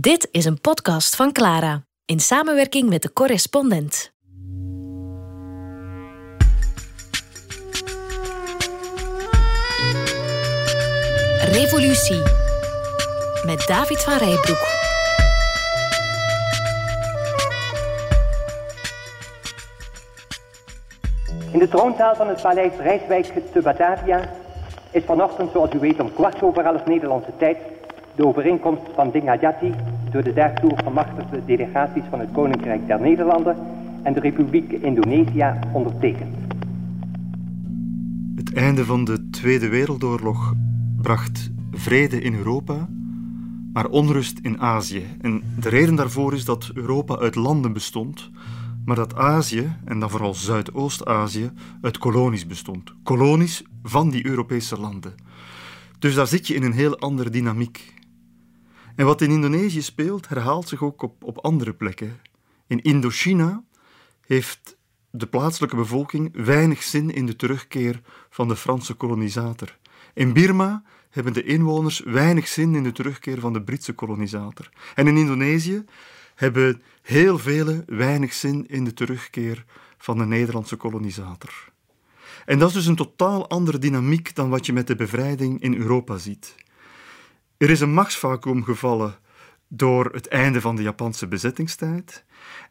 Dit is een podcast van Clara in samenwerking met de correspondent. Revolutie met David van Rijbroek. In de troonzaal van het paleis Rijswijk te Batavia is vanochtend, zoals u weet, om kwart over elf Nederlandse tijd de overeenkomst van Dingajati door de daartoe gemachtigde delegaties van het Koninkrijk der Nederlanden en de Republiek Indonesië ondertekend. Het einde van de Tweede Wereldoorlog bracht vrede in Europa, maar onrust in Azië. En de reden daarvoor is dat Europa uit landen bestond, maar dat Azië, en dan vooral Zuidoost-Azië, uit kolonies bestond. Kolonies van die Europese landen. Dus daar zit je in een heel andere dynamiek. En wat in Indonesië speelt, herhaalt zich ook op, op andere plekken. In Indochina heeft de plaatselijke bevolking weinig zin in de terugkeer van de Franse kolonisator. In Birma hebben de inwoners weinig zin in de terugkeer van de Britse kolonisator. En in Indonesië hebben heel velen weinig zin in de terugkeer van de Nederlandse kolonisator. En dat is dus een totaal andere dynamiek dan wat je met de bevrijding in Europa ziet. Er is een machtsvacuum gevallen door het einde van de Japanse bezettingstijd.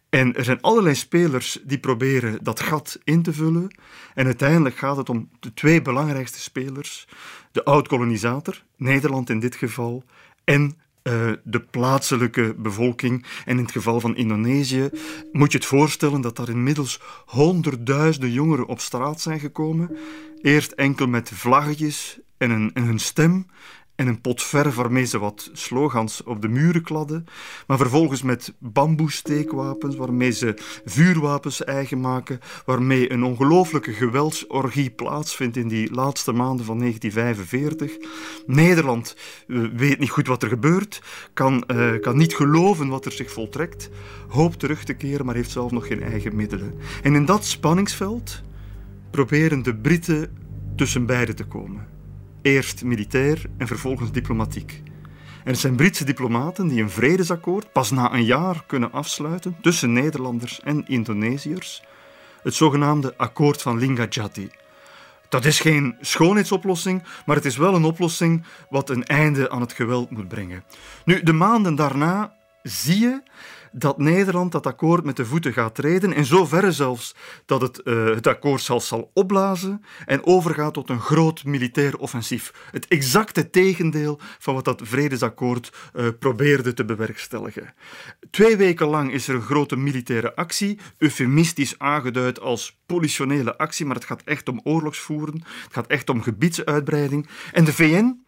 En er zijn allerlei spelers die proberen dat gat in te vullen. En uiteindelijk gaat het om de twee belangrijkste spelers: de oud-kolonisator, Nederland in dit geval, en uh, de plaatselijke bevolking. En in het geval van Indonesië moet je het voorstellen dat daar inmiddels honderdduizenden jongeren op straat zijn gekomen. Eerst enkel met vlaggetjes en een, en een stem en een pot verf waarmee ze wat slogans op de muren kladden, maar vervolgens met bamboesteekwapens waarmee ze vuurwapens eigen maken, waarmee een ongelooflijke geweldsorgie plaatsvindt in die laatste maanden van 1945. Nederland uh, weet niet goed wat er gebeurt, kan, uh, kan niet geloven wat er zich voltrekt, hoopt terug te keren, maar heeft zelf nog geen eigen middelen. En in dat spanningsveld proberen de Britten tussen beiden te komen. Eerst militair en vervolgens diplomatiek. Het zijn Britse diplomaten die een vredesakkoord pas na een jaar kunnen afsluiten tussen Nederlanders en Indonesiërs, het zogenaamde akkoord van Linggadjati. Dat is geen schoonheidsoplossing, maar het is wel een oplossing wat een einde aan het geweld moet brengen. Nu, de maanden daarna zie je dat Nederland dat akkoord met de voeten gaat treden, in zoverre zelfs dat het uh, het akkoord zal, zal opblazen en overgaat tot een groot militair offensief. Het exacte tegendeel van wat dat vredesakkoord uh, probeerde te bewerkstelligen. Twee weken lang is er een grote militaire actie, eufemistisch aangeduid als politionele actie, maar het gaat echt om oorlogsvoeren, het gaat echt om gebiedsuitbreiding. En de VN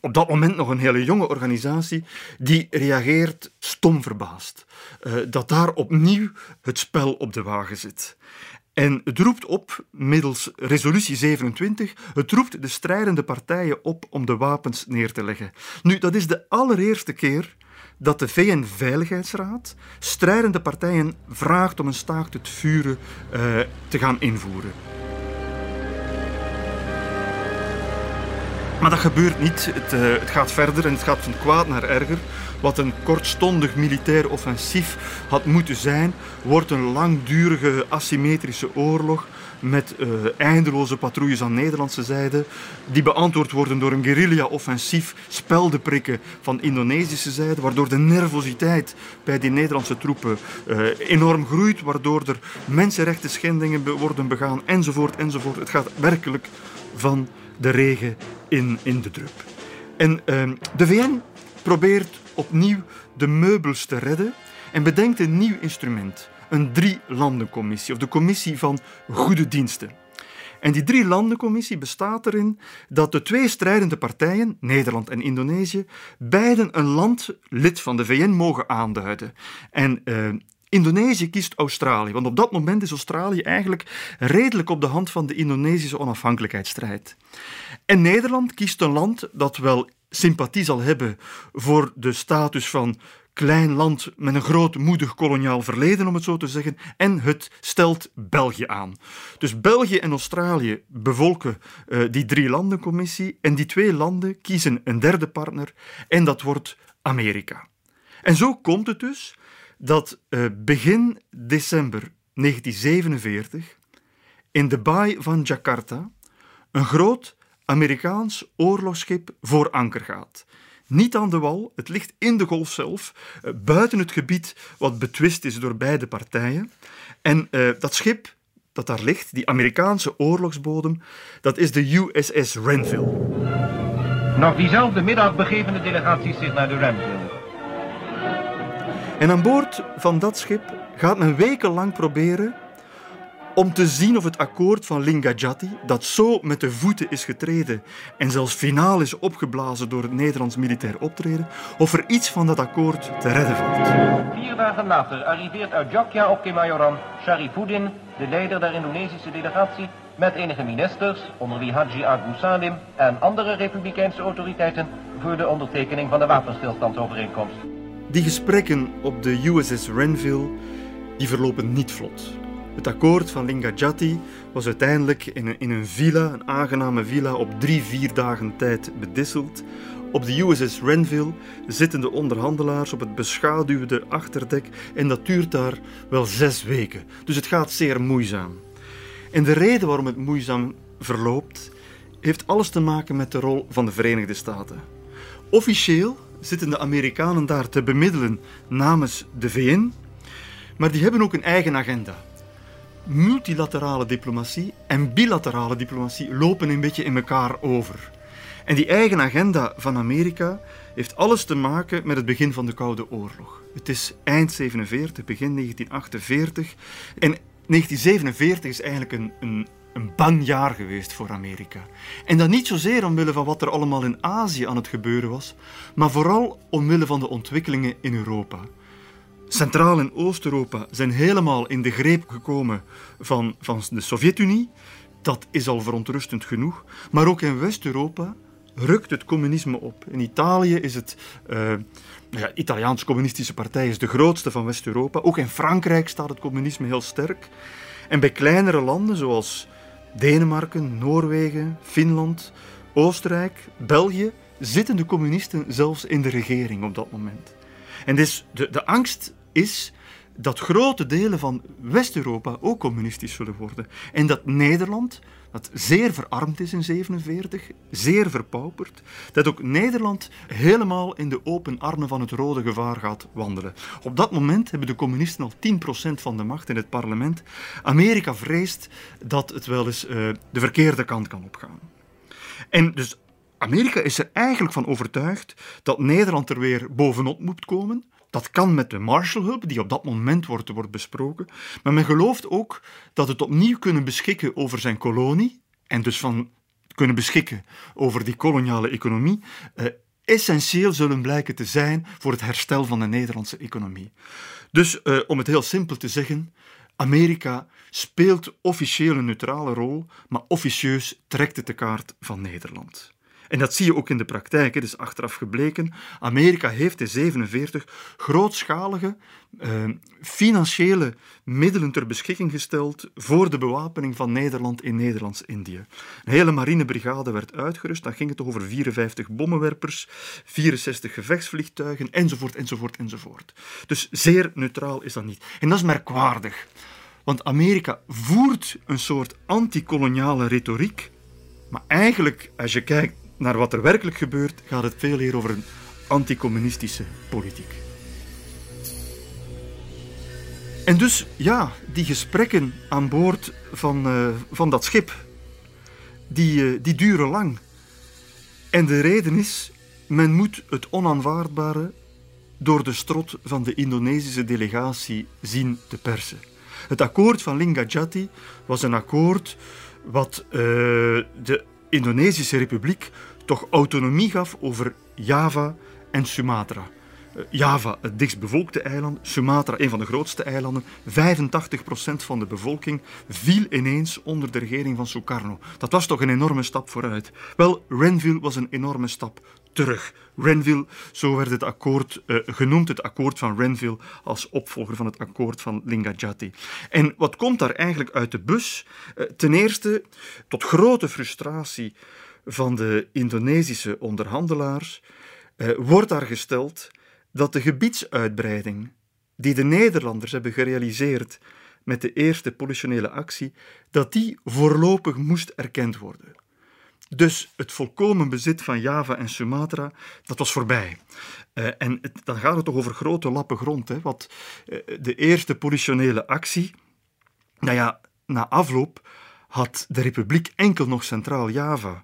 op dat moment nog een hele jonge organisatie, die reageert stom verbaasd. Uh, dat daar opnieuw het spel op de wagen zit. En het roept op, middels resolutie 27, het roept de strijdende partijen op om de wapens neer te leggen. Nu, dat is de allereerste keer dat de VN-veiligheidsraad strijdende partijen vraagt om een staakt het vuren uh, te gaan invoeren. Maar dat gebeurt niet. Het, uh, het, gaat verder en het gaat van kwaad naar erger. Wat een kortstondig militair offensief had moeten zijn, wordt een langdurige asymmetrische oorlog met uh, eindeloze patrouilles aan Nederlandse zijde, die beantwoord worden door een guerrilla-offensief, speldenprikken van Indonesische zijde, waardoor de nervositeit bij die Nederlandse troepen uh, enorm groeit, waardoor er mensenrechten schendingen worden begaan, enzovoort, enzovoort. Het gaat werkelijk van de regen in, in de drup. En uh, de VN probeert opnieuw de meubels te redden en bedenkt een nieuw instrument. Een drie-landencommissie, of de commissie van goede diensten. En die drie-landencommissie bestaat erin dat de twee strijdende partijen, Nederland en Indonesië, beiden een land lid van de VN mogen aanduiden. En uh, Indonesië kiest Australië, want op dat moment is Australië eigenlijk redelijk op de hand van de Indonesische onafhankelijkheidsstrijd. En Nederland kiest een land dat wel sympathie zal hebben voor de status van klein land met een groot moedig koloniaal verleden, om het zo te zeggen, en het stelt België aan. Dus België en Australië bevolken uh, die drie landencommissie en die twee landen kiezen een derde partner en dat wordt Amerika. En zo komt het dus dat uh, begin december 1947 in de baai van Jakarta een groot Amerikaans oorlogsschip voor anker gaat. Niet aan de wal, het ligt in de golf zelf, uh, buiten het gebied wat betwist is door beide partijen. En uh, dat schip dat daar ligt, die Amerikaanse oorlogsbodem, dat is de USS Renville. Nog diezelfde middag begeven de delegaties zich naar de Renville. En aan boord van dat schip gaat men wekenlang proberen om te zien of het akkoord van Lingajati, dat zo met de voeten is getreden en zelfs finaal is opgeblazen door het Nederlands militair optreden, of er iets van dat akkoord te redden valt. Vier dagen later arriveert uit Jakarta op Kemayoran Sharifuddin, de leider der Indonesische delegatie, met enige ministers, onder wie Haji Agus Salim en andere republikeinse autoriteiten, voor de ondertekening van de wapenstilstandsovereenkomst. Die gesprekken op de USS Renville die verlopen niet vlot. Het akkoord van Lingajati was uiteindelijk in een, in een villa, een aangename villa, op drie, vier dagen tijd bedisseld. Op de USS Renville zitten de onderhandelaars op het beschaduwde achterdek en dat duurt daar wel zes weken. Dus het gaat zeer moeizaam. En de reden waarom het moeizaam verloopt, heeft alles te maken met de rol van de Verenigde Staten. Officieel zitten de Amerikanen daar te bemiddelen namens de VN, maar die hebben ook een eigen agenda. Multilaterale diplomatie en bilaterale diplomatie lopen een beetje in elkaar over. En die eigen agenda van Amerika heeft alles te maken met het begin van de Koude Oorlog. Het is eind 47, begin 1948. En 1947 is eigenlijk een, een, een bang jaar geweest voor Amerika. En dat niet zozeer omwille van wat er allemaal in Azië aan het gebeuren was, maar vooral omwille van de ontwikkelingen in Europa. Centraal- en Oost-Europa zijn helemaal in de greep gekomen van, van de Sovjet-Unie. Dat is al verontrustend genoeg. Maar ook in West-Europa rukt het communisme op. In Italië is het. Uh, ja, Italiaans Communistische Partij is de grootste van West-Europa. Ook in Frankrijk staat het communisme heel sterk. En bij kleinere landen zoals Denemarken, Noorwegen, Finland, Oostenrijk, België zitten de communisten zelfs in de regering op dat moment. En dus de, de angst is dat grote delen van West-Europa ook communistisch zullen worden. En dat Nederland, dat zeer verarmd is in 1947, zeer verpauperd, dat ook Nederland helemaal in de open armen van het rode gevaar gaat wandelen. Op dat moment hebben de communisten al 10% van de macht in het parlement. Amerika vreest dat het wel eens uh, de verkeerde kant kan opgaan. En dus Amerika is er eigenlijk van overtuigd dat Nederland er weer bovenop moet komen, dat kan met de Marshallhulp, die op dat moment wordt, wordt besproken. Maar men gelooft ook dat het opnieuw kunnen beschikken over zijn kolonie, en dus van kunnen beschikken over die koloniale economie, eh, essentieel zullen blijken te zijn voor het herstel van de Nederlandse economie. Dus eh, om het heel simpel te zeggen, Amerika speelt officieel een neutrale rol, maar officieus trekt het de kaart van Nederland. En dat zie je ook in de praktijk. Het is achteraf gebleken. Amerika heeft in 1947 grootschalige uh, financiële middelen ter beschikking gesteld voor de bewapening van Nederland in Nederlands-Indië. Een hele marinebrigade werd uitgerust. Dan ging het over 54 bommenwerpers, 64 gevechtsvliegtuigen, enzovoort, enzovoort, enzovoort. Dus zeer neutraal is dat niet. En dat is merkwaardig. Want Amerika voert een soort antikoloniale retoriek. Maar eigenlijk, als je kijkt naar wat er werkelijk gebeurt, gaat het veel meer over een anticommunistische politiek. En dus, ja, die gesprekken aan boord van, uh, van dat schip, die, uh, die duren lang. En de reden is, men moet het onaanvaardbare door de strot van de Indonesische delegatie zien te persen. Het akkoord van Lingajati was een akkoord wat uh, de Indonesische Republiek toch autonomie gaf over Java en Sumatra. Eh, Java, het dichtstbevolkte eiland, Sumatra, een van de grootste eilanden. 85% van de bevolking viel ineens onder de regering van Sukarno. Dat was toch een enorme stap vooruit. Wel, Renville was een enorme stap terug. Renville, zo werd het akkoord uh, genoemd, het akkoord van Renville, als opvolger van het akkoord van Lingajati. En wat komt daar eigenlijk uit de bus? Uh, ten eerste, tot grote frustratie van de Indonesische onderhandelaars, uh, wordt daar gesteld dat de gebiedsuitbreiding die de Nederlanders hebben gerealiseerd met de eerste politionele actie, dat die voorlopig moest erkend worden. Dus het volkomen bezit van Java en Sumatra, dat was voorbij. Uh, en dan gaat het toch over grote lappen grond. Hè? Want uh, de eerste politionele actie, nou ja, na afloop had de republiek enkel nog Centraal Java.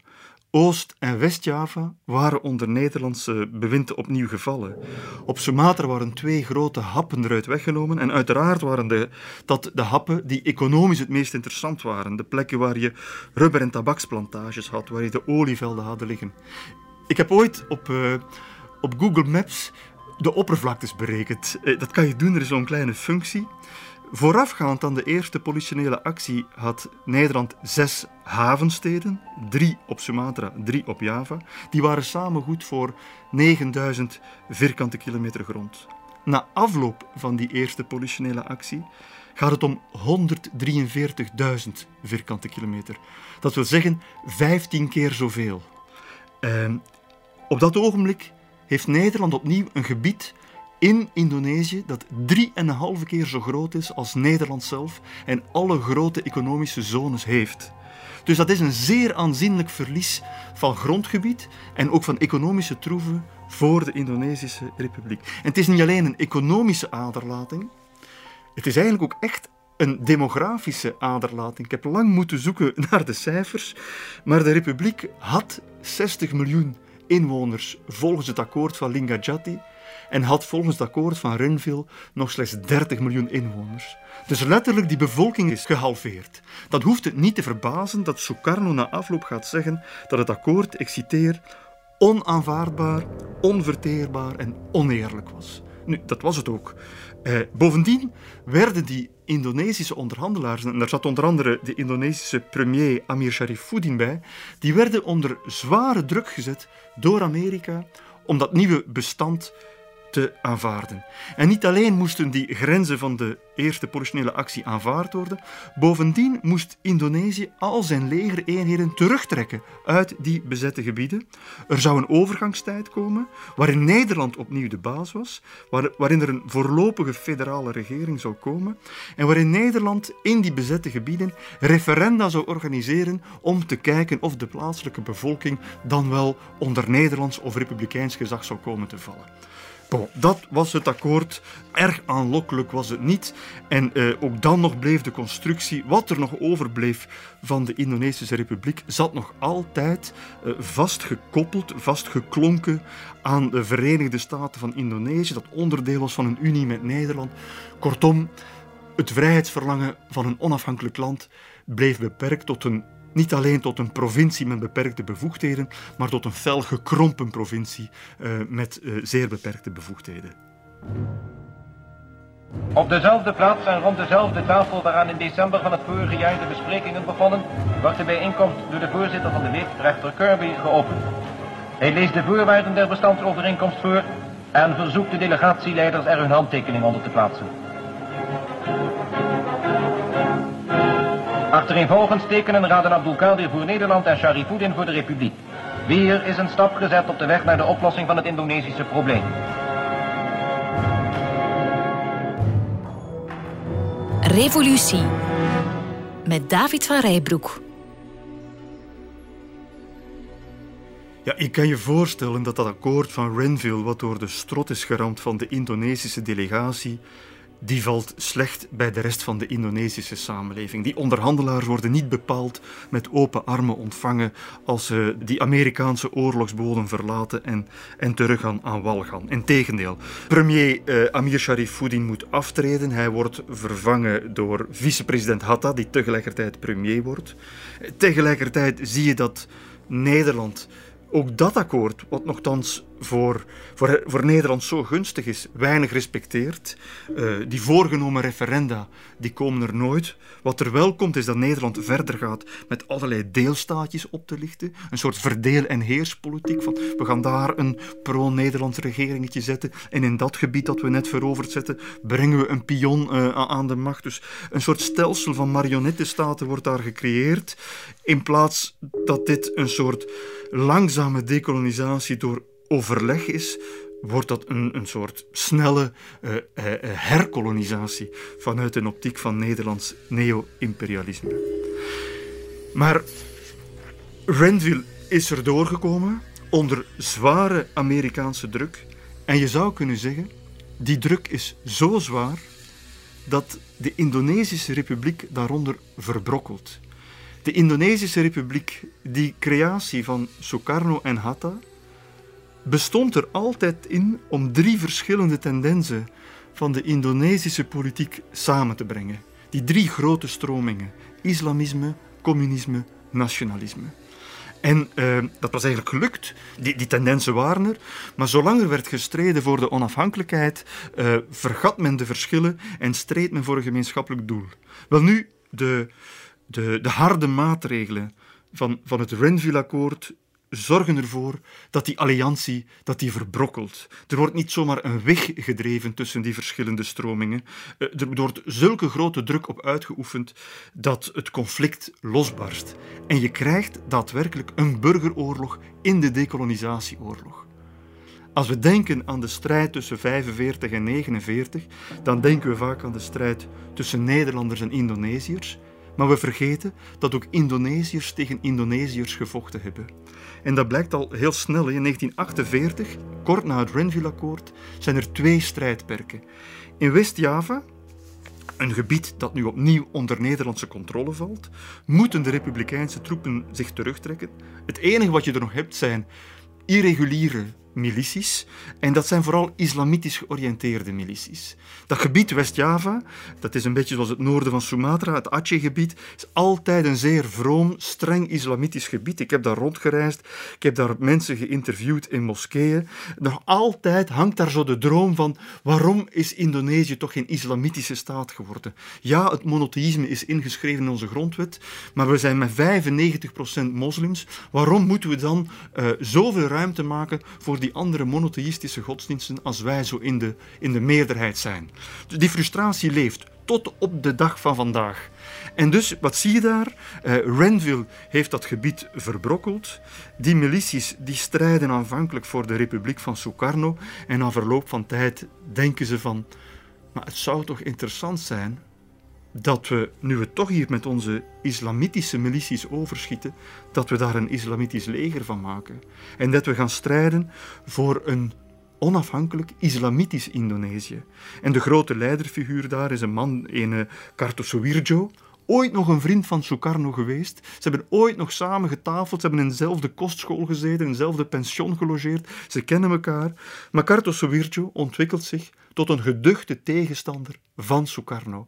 Oost- en West-Java waren onder Nederlandse bewind opnieuw gevallen. Op Sumatra waren twee grote happen eruit weggenomen en uiteraard waren de, dat de happen die economisch het meest interessant waren. De plekken waar je rubber- en tabaksplantages had, waar je de olievelden hadden liggen. Ik heb ooit op, uh, op Google Maps de oppervlaktes berekend. Uh, dat kan je doen, er is zo'n kleine functie. Voorafgaand aan de eerste politionele actie had Nederland zes havensteden, drie op Sumatra, drie op Java. Die waren samen goed voor 9000 vierkante kilometer grond. Na afloop van die eerste politionele actie gaat het om 143.000 vierkante kilometer. Dat wil zeggen 15 keer zoveel. En op dat ogenblik heeft Nederland opnieuw een gebied in Indonesië dat drieënhalve keer zo groot is als Nederland zelf en alle grote economische zones heeft. Dus dat is een zeer aanzienlijk verlies van grondgebied en ook van economische troeven voor de Indonesische Republiek. En het is niet alleen een economische aderlating, het is eigenlijk ook echt een demografische aderlating. Ik heb lang moeten zoeken naar de cijfers, maar de Republiek had 60 miljoen inwoners volgens het akkoord van Lingajati en had volgens het akkoord van Renville nog slechts 30 miljoen inwoners. Dus letterlijk, die bevolking is gehalveerd. Dan hoeft het niet te verbazen dat Sukarno na afloop gaat zeggen dat het akkoord, ik citeer, onaanvaardbaar, onverteerbaar en oneerlijk was. Nu, dat was het ook. Eh, bovendien werden die Indonesische onderhandelaars, en daar zat onder andere de Indonesische premier Amir Sharifuddin bij, die werden onder zware druk gezet door Amerika om dat nieuwe bestand te aanvaarden. En niet alleen moesten die grenzen van de eerste politionele actie aanvaard worden, bovendien moest Indonesië al zijn legereenheden terugtrekken uit die bezette gebieden. Er zou een overgangstijd komen waarin Nederland opnieuw de baas was, waarin er een voorlopige federale regering zou komen en waarin Nederland in die bezette gebieden referenda zou organiseren om te kijken of de plaatselijke bevolking dan wel onder Nederlands of republikeins gezag zou komen te vallen. Bon, dat was het akkoord. Erg aanlokkelijk was het niet. En eh, ook dan nog bleef de constructie, wat er nog overbleef van de Indonesische Republiek, zat nog altijd eh, vastgekoppeld, vastgeklonken aan de Verenigde Staten van Indonesië, dat onderdeel was van een unie met Nederland. Kortom, het vrijheidsverlangen van een onafhankelijk land bleef beperkt tot een niet alleen tot een provincie met beperkte bevoegdheden, maar tot een fel gekrompen provincie uh, met uh, zeer beperkte bevoegdheden. Op dezelfde plaats en rond dezelfde tafel waaraan in december van het vorige jaar de besprekingen begonnen, wordt de bijeenkomst door de voorzitter van de weefrechter Kirby geopend. Hij leest de voorwaarden der bestandsovereenkomst voor en verzoekt de delegatieleiders er hun handtekening onder te plaatsen. Achtereenvolgens tekenen Raden Abdulkadir voor Nederland en Sharifuddin voor de Republiek. Weer is een stap gezet op de weg naar de oplossing van het Indonesische probleem. Revolutie met David van Rijbroek. Ja, ik kan je voorstellen dat dat akkoord van Renville, wat door de strot is geramd van de Indonesische delegatie, die valt slecht bij de rest van de Indonesische samenleving. Die onderhandelaars worden niet bepaald met open armen ontvangen als ze die Amerikaanse oorlogsbodem verlaten en, en terug aan, wal gaan. Integendeel, premier uh, Amir Sharifuddin moet aftreden. Hij wordt vervangen door vicepresident Hatta, die tegelijkertijd premier wordt. Tegelijkertijd zie je dat Nederland ook dat akkoord, wat nogthans voor, voor, voor Nederland zo gunstig is, weinig respecteert. Uh, die voorgenomen referenda, die komen er nooit. Wat er wel komt, is dat Nederland verder gaat met allerlei deelstaatjes op te lichten. Een soort verdeel- en heerspolitiek. Van, we gaan daar een pro-Nederlands regeringetje zetten. En in dat gebied dat we net veroverd zetten, brengen we een pion uh, aan de macht. Dus een soort stelsel van marionettenstaten wordt daar gecreëerd. In plaats dat dit een soort langzame dekolonisatie door overleg is, wordt dat een, een soort snelle uh, uh, herkolonisatie vanuit een optiek van Nederlands neo-imperialisme. Maar Renville is er doorgekomen onder zware Amerikaanse druk. En je zou kunnen zeggen, die druk is zo zwaar dat de Indonesische Republiek daaronder verbrokkelt. De Indonesische Republiek, die creatie van Sukarno en Hatta, bestond er altijd in om drie verschillende tendensen van de Indonesische politiek samen te brengen. Die drie grote stromingen: islamisme, communisme, nationalisme. En uh, dat was eigenlijk gelukt. Die, die, tendensen waren er. Maar zolang er werd gestreden voor de onafhankelijkheid, uh, vergat men de verschillen en streed men voor een gemeenschappelijk doel. Wel nu, de, de, de harde maatregelen van, van het Renville-akkoord zorgen ervoor dat die alliantie dat die verbrokkelt. Er wordt niet zomaar een weg gedreven tussen die verschillende stromingen. Eh, er wordt zulke grote druk op uitgeoefend dat het conflict losbarst. En je krijgt daadwerkelijk een burgeroorlog in de decolonisatieoorlog. Als we denken aan de strijd tussen 45 en 49, dan denken we vaak aan de strijd tussen Nederlanders en Indonesiërs. Maar we vergeten dat ook Indonesiërs tegen Indonesiërs gevochten hebben. En dat blijkt al heel snel. In 1948, kort na het Renville-akkoord, zijn er twee strijdperken. In West-Java, een gebied dat nu opnieuw onder Nederlandse controle valt, moeten de republikeinse troepen zich terugtrekken. Het enige wat je er nog hebt zijn irreguliere milities. En dat zijn vooral islamitisch georiënteerde milities. Dat gebied West-Java, dat is een beetje zoals het noorden van Sumatra, het Aceh-gebied, is altijd een zeer vroom, streng islamitisch gebied. Ik heb daar rondgereisd, ik heb daar mensen geïnterviewd in moskeeën. Nog altijd hangt daar zo de droom van waarom is Indonesië toch geen islamitische staat geworden? Ja, het monotheïsme is ingeschreven in onze grondwet, maar we zijn met 95% moslims. Waarom moeten we dan uh, zoveel ruimte maken voor die die andere monotheïstische godsdiensten als wij zo in de, in de meerderheid zijn. Dus die frustratie leeft tot op de dag van vandaag. En dus, wat zie je daar? Uh, Renville heeft dat gebied verbrokkeld. Die milities die strijden aanvankelijk voor de Republiek van Sukarno. En na verloop van tijd denken ze van... Maar het zou toch interessant zijn dat we, nu we toch hier met onze islamitische milities overschieten, dat we daar een islamitisch leger van maken. En dat we gaan strijden voor een onafhankelijk islamitisch Indonesië. En de grote leiderfiguur daar is een man, een Kartosoewirjo, ooit nog een vriend van Sukarno geweest. Ze hebben ooit nog samen getafeld, ze hebben in dezelfde kostschool gezeten, in dezelfde pension gelogeerd. Ze kennen elkaar. Maar Kartosoewirjo ontwikkelt zich tot een geduchte tegenstander van Sukarno.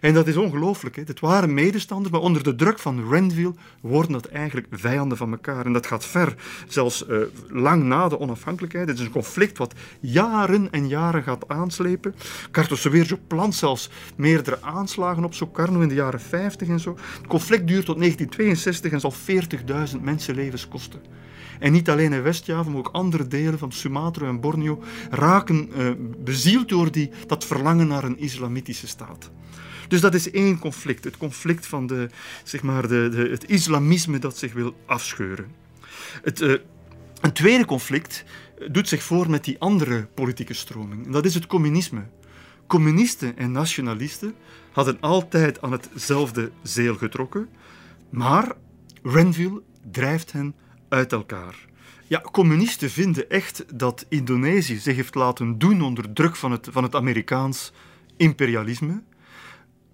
En dat is ongelooflijk. Het waren medestanders, maar onder de druk van Renville worden dat eigenlijk vijanden van elkaar. En dat gaat ver, zelfs uh, lang na de onafhankelijkheid. Het is een conflict wat jaren en jaren gaat aanslepen. Cartoseverjo plant zelfs meerdere aanslagen op Sukarno in de jaren 50 en zo. Het conflict duurt tot 1962 en zal 40.000 mensenlevens kosten. En niet alleen in West-Java, maar ook andere delen van Sumatra en Borneo raken uh, bezield door die, dat verlangen naar een islamitische staat. Dus dat is één conflict. Het conflict van de, zeg maar de, de, het islamisme dat zich wil afscheuren. Het, uh, een tweede conflict doet zich voor met die andere politieke stroming. En dat is het communisme. Communisten en nationalisten hadden altijd aan hetzelfde zeel getrokken, maar Renville drijft hen uit elkaar. Ja, communisten vinden echt dat Indonesië zich heeft laten doen onder druk van het, van het Amerikaans imperialisme.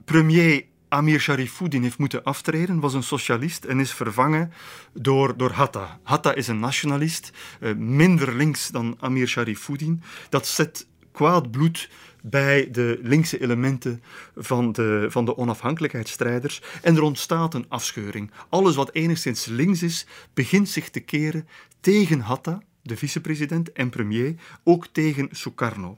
Premier Amir Sharifuddin heeft moeten aftreden, was een socialist en is vervangen door, door Hatta. Hatta is een nationalist, eh, minder links dan Amir Sharifuddin. Dat zet kwaad bloed bij de linkse elementen van de, van de onafhankelijkheidsstrijders en er ontstaat een afscheuring. Alles wat enigszins links is, begint zich te keren tegen Hatta, de vicepresident en premier, ook tegen Sukarno.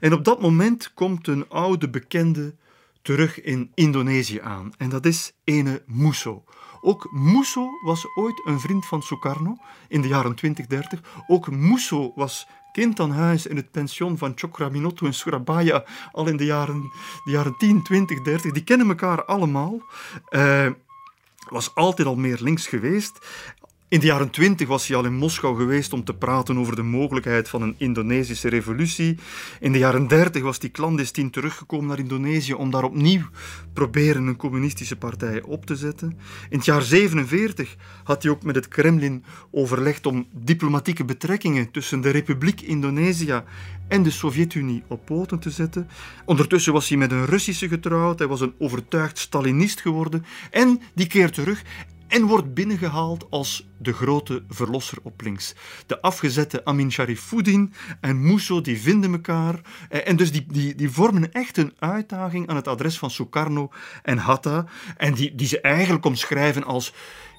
En op dat moment komt een oude bekende terug in Indonesië aan. En dat is ene Musso. Ook Musso was ooit een vriend van Sukarno in de jaren 20, 30. Ook Musso was kind aan huis in het pension van Chokraminoto in Surabaya al in de jaren, de jaren 10, 20, 30. Die kennen elkaar allemaal. Uh, was altijd al meer links geweest. In de jaren twintig was hij al in Moskou geweest om te praten over de mogelijkheid van een Indonesische revolutie. In de jaren dertig was hij clandestien teruggekomen naar Indonesië om daar opnieuw proberen een communistische partij op te zetten. In het jaar 47 had hij ook met het Kremlin overlegd om diplomatieke betrekkingen tussen de Republiek Indonesië en de Sovjet-Unie op poten te zetten. Ondertussen was hij met een Russische getrouwd, hij was een overtuigd Stalinist geworden en die keert terug en wordt binnengehaald als de grote verlosser op links. De afgezette Amin Sharifuddin en Musso die vinden elkaar eh, en dus die, die, die vormen echt een uitdaging aan het adres van Sukarno en Hatta en die, die ze eigenlijk omschrijven als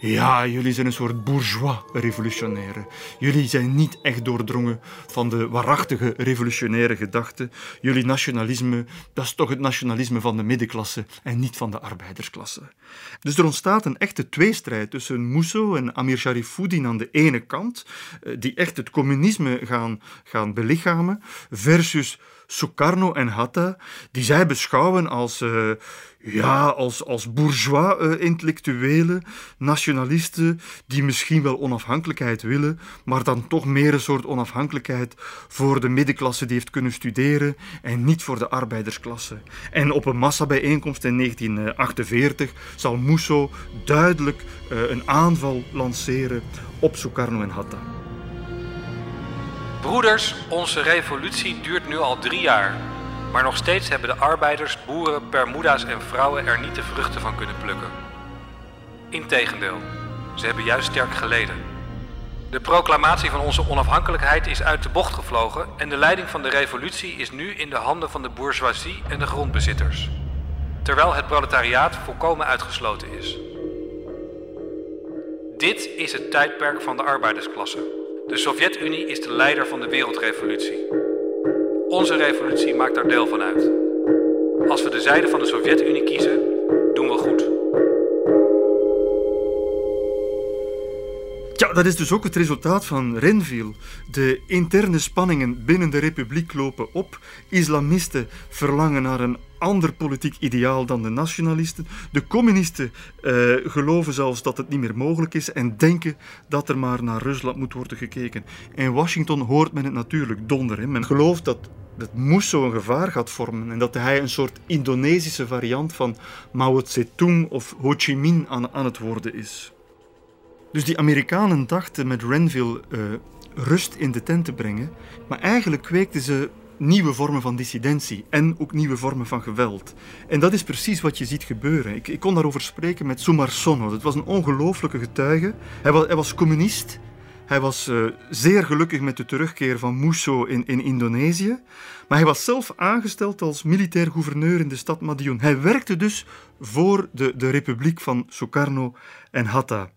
ja, jullie zijn een soort bourgeois revolutionaire. Jullie zijn niet echt doordrongen van de waarachtige revolutionaire gedachte. Jullie nationalisme, dat is toch het nationalisme van de middenklasse en niet van de arbeidersklasse. Dus er ontstaat een echte tweestrijd tussen Musso en Amir Sharifuddin aan de ene kant, eh, die echt het communisme gaan, gaan belichamen, versus Sukarno en Hatta, die zij beschouwen als, uh, ja, als, als bourgeois uh, intellectuelen, nationalisten, die misschien wel onafhankelijkheid willen, maar dan toch meer een soort onafhankelijkheid voor de middenklasse die heeft kunnen studeren en niet voor de arbeidersklasse. En op een massabijeenkomst in 1948 zal Musso duidelijk uh, een aanval lanceren op Sukarno en Hatta. Broeders, onze revolutie duurt nu al drie jaar. Maar nog steeds hebben de arbeiders, boeren, permuda's en vrouwen er niet de vruchten van kunnen plukken. Integendeel, ze hebben juist sterk geleden. De proclamatie van onze onafhankelijkheid is uit de bocht gevlogen en de leiding van de revolutie is nu in de handen van de bourgeoisie en de grondbezitters. Terwijl het proletariaat volkomen uitgesloten is. Dit is het tijdperk van de arbeidersklasse. De Sovjet-Unie is de leider van de wereldrevolutie. Onze revolutie maakt daar deel van uit. Als we de zijde van de Sovjet-Unie kiezen, doen we goed. Ja, dat is dus ook het resultaat van Renville. De interne spanningen binnen de republiek lopen op. Islamisten verlangen naar een ander politiek ideaal dan de nationalisten. De communisten uh, geloven zelfs dat het niet meer mogelijk is en denken dat er maar naar Rusland moet worden gekeken. In Washington hoort men het natuurlijk donder. Men gelooft dat dat Musso een gevaar gaat vormen en dat hij een soort Indonesische variant van Mao Zedong of Ho Chi Minh aan het worden is. Dus die Amerikanen dachten met Renville uh, rust in de tent te brengen, maar eigenlijk kweekten ze nieuwe vormen van dissidentie en ook nieuwe vormen van geweld. En dat is precies wat je ziet gebeuren. Ik, ik kon daarover spreken met Sumarsono. Dat was een ongelooflijke getuige. Hij was, hij was communist. Hij was uh, zeer gelukkig met de terugkeer van Musso in, in Indonesië. Maar hij was zelf aangesteld als militair gouverneur in de stad Madiun. Hij werkte dus voor de, de republiek van Sukarno en Hatta.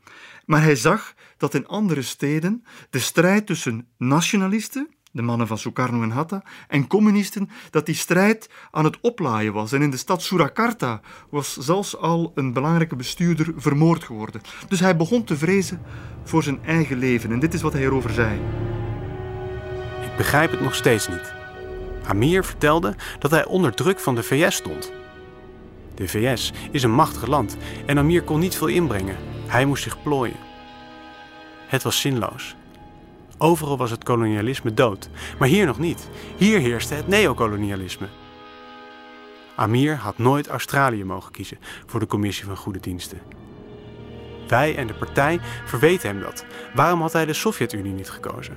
Maar hij zag dat in andere steden de strijd tussen nationalisten, de mannen van Sukarno en Hatta, en communisten, dat die strijd aan het oplaaien was. En in de stad Surakarta was zelfs al een belangrijke bestuurder vermoord geworden. Dus hij begon te vrezen voor zijn eigen leven. En dit is wat hij erover zei. Ik begrijp het nog steeds niet. Amir vertelde dat hij onder druk van de VS stond. De VS is een machtig land en Amir kon niet veel inbrengen. Hij moest zich plooien. Het was zinloos. Overal was het kolonialisme dood, maar hier nog niet. Hier heerste het neocolonialisme. Amir had nooit Australië mogen kiezen voor de Commissie van Goede Diensten. Wij en de partij verweten hem dat. Waarom had hij de Sovjet-Unie niet gekozen?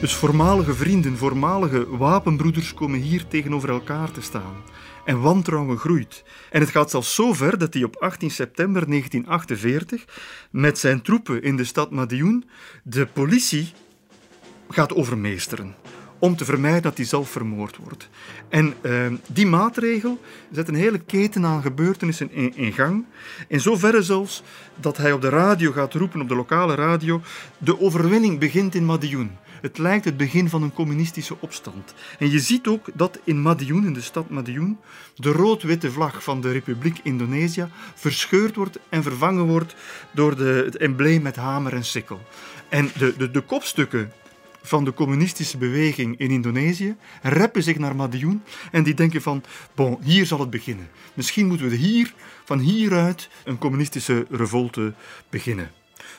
Dus voormalige vrienden, voormalige wapenbroeders komen hier tegenover elkaar te staan. En wantrouwen groeit. En het gaat zelfs zo ver dat hij op 18 september 1948 met zijn troepen in de stad Madiun de politie gaat overmeesteren om te vermijden dat hij zelf vermoord wordt. En uh, die maatregel zet een hele keten aan gebeurtenissen in, gang. In zoverre zelfs dat hij op de radio gaat roepen, op de lokale radio, de overwinning begint in Madiun. Het lijkt het begin van een communistische opstand. En je ziet ook dat in Madiun, in de stad Madiun, de rood-witte vlag van de Republiek Indonesië verscheurd wordt en vervangen wordt door de, het embleem met hamer en sikkel. En de, de, de kopstukken van de communistische beweging in Indonesië reppen zich naar Madiun en die denken van, bon, hier zal het beginnen. Misschien moeten we hier, van hieruit, een communistische revolte beginnen.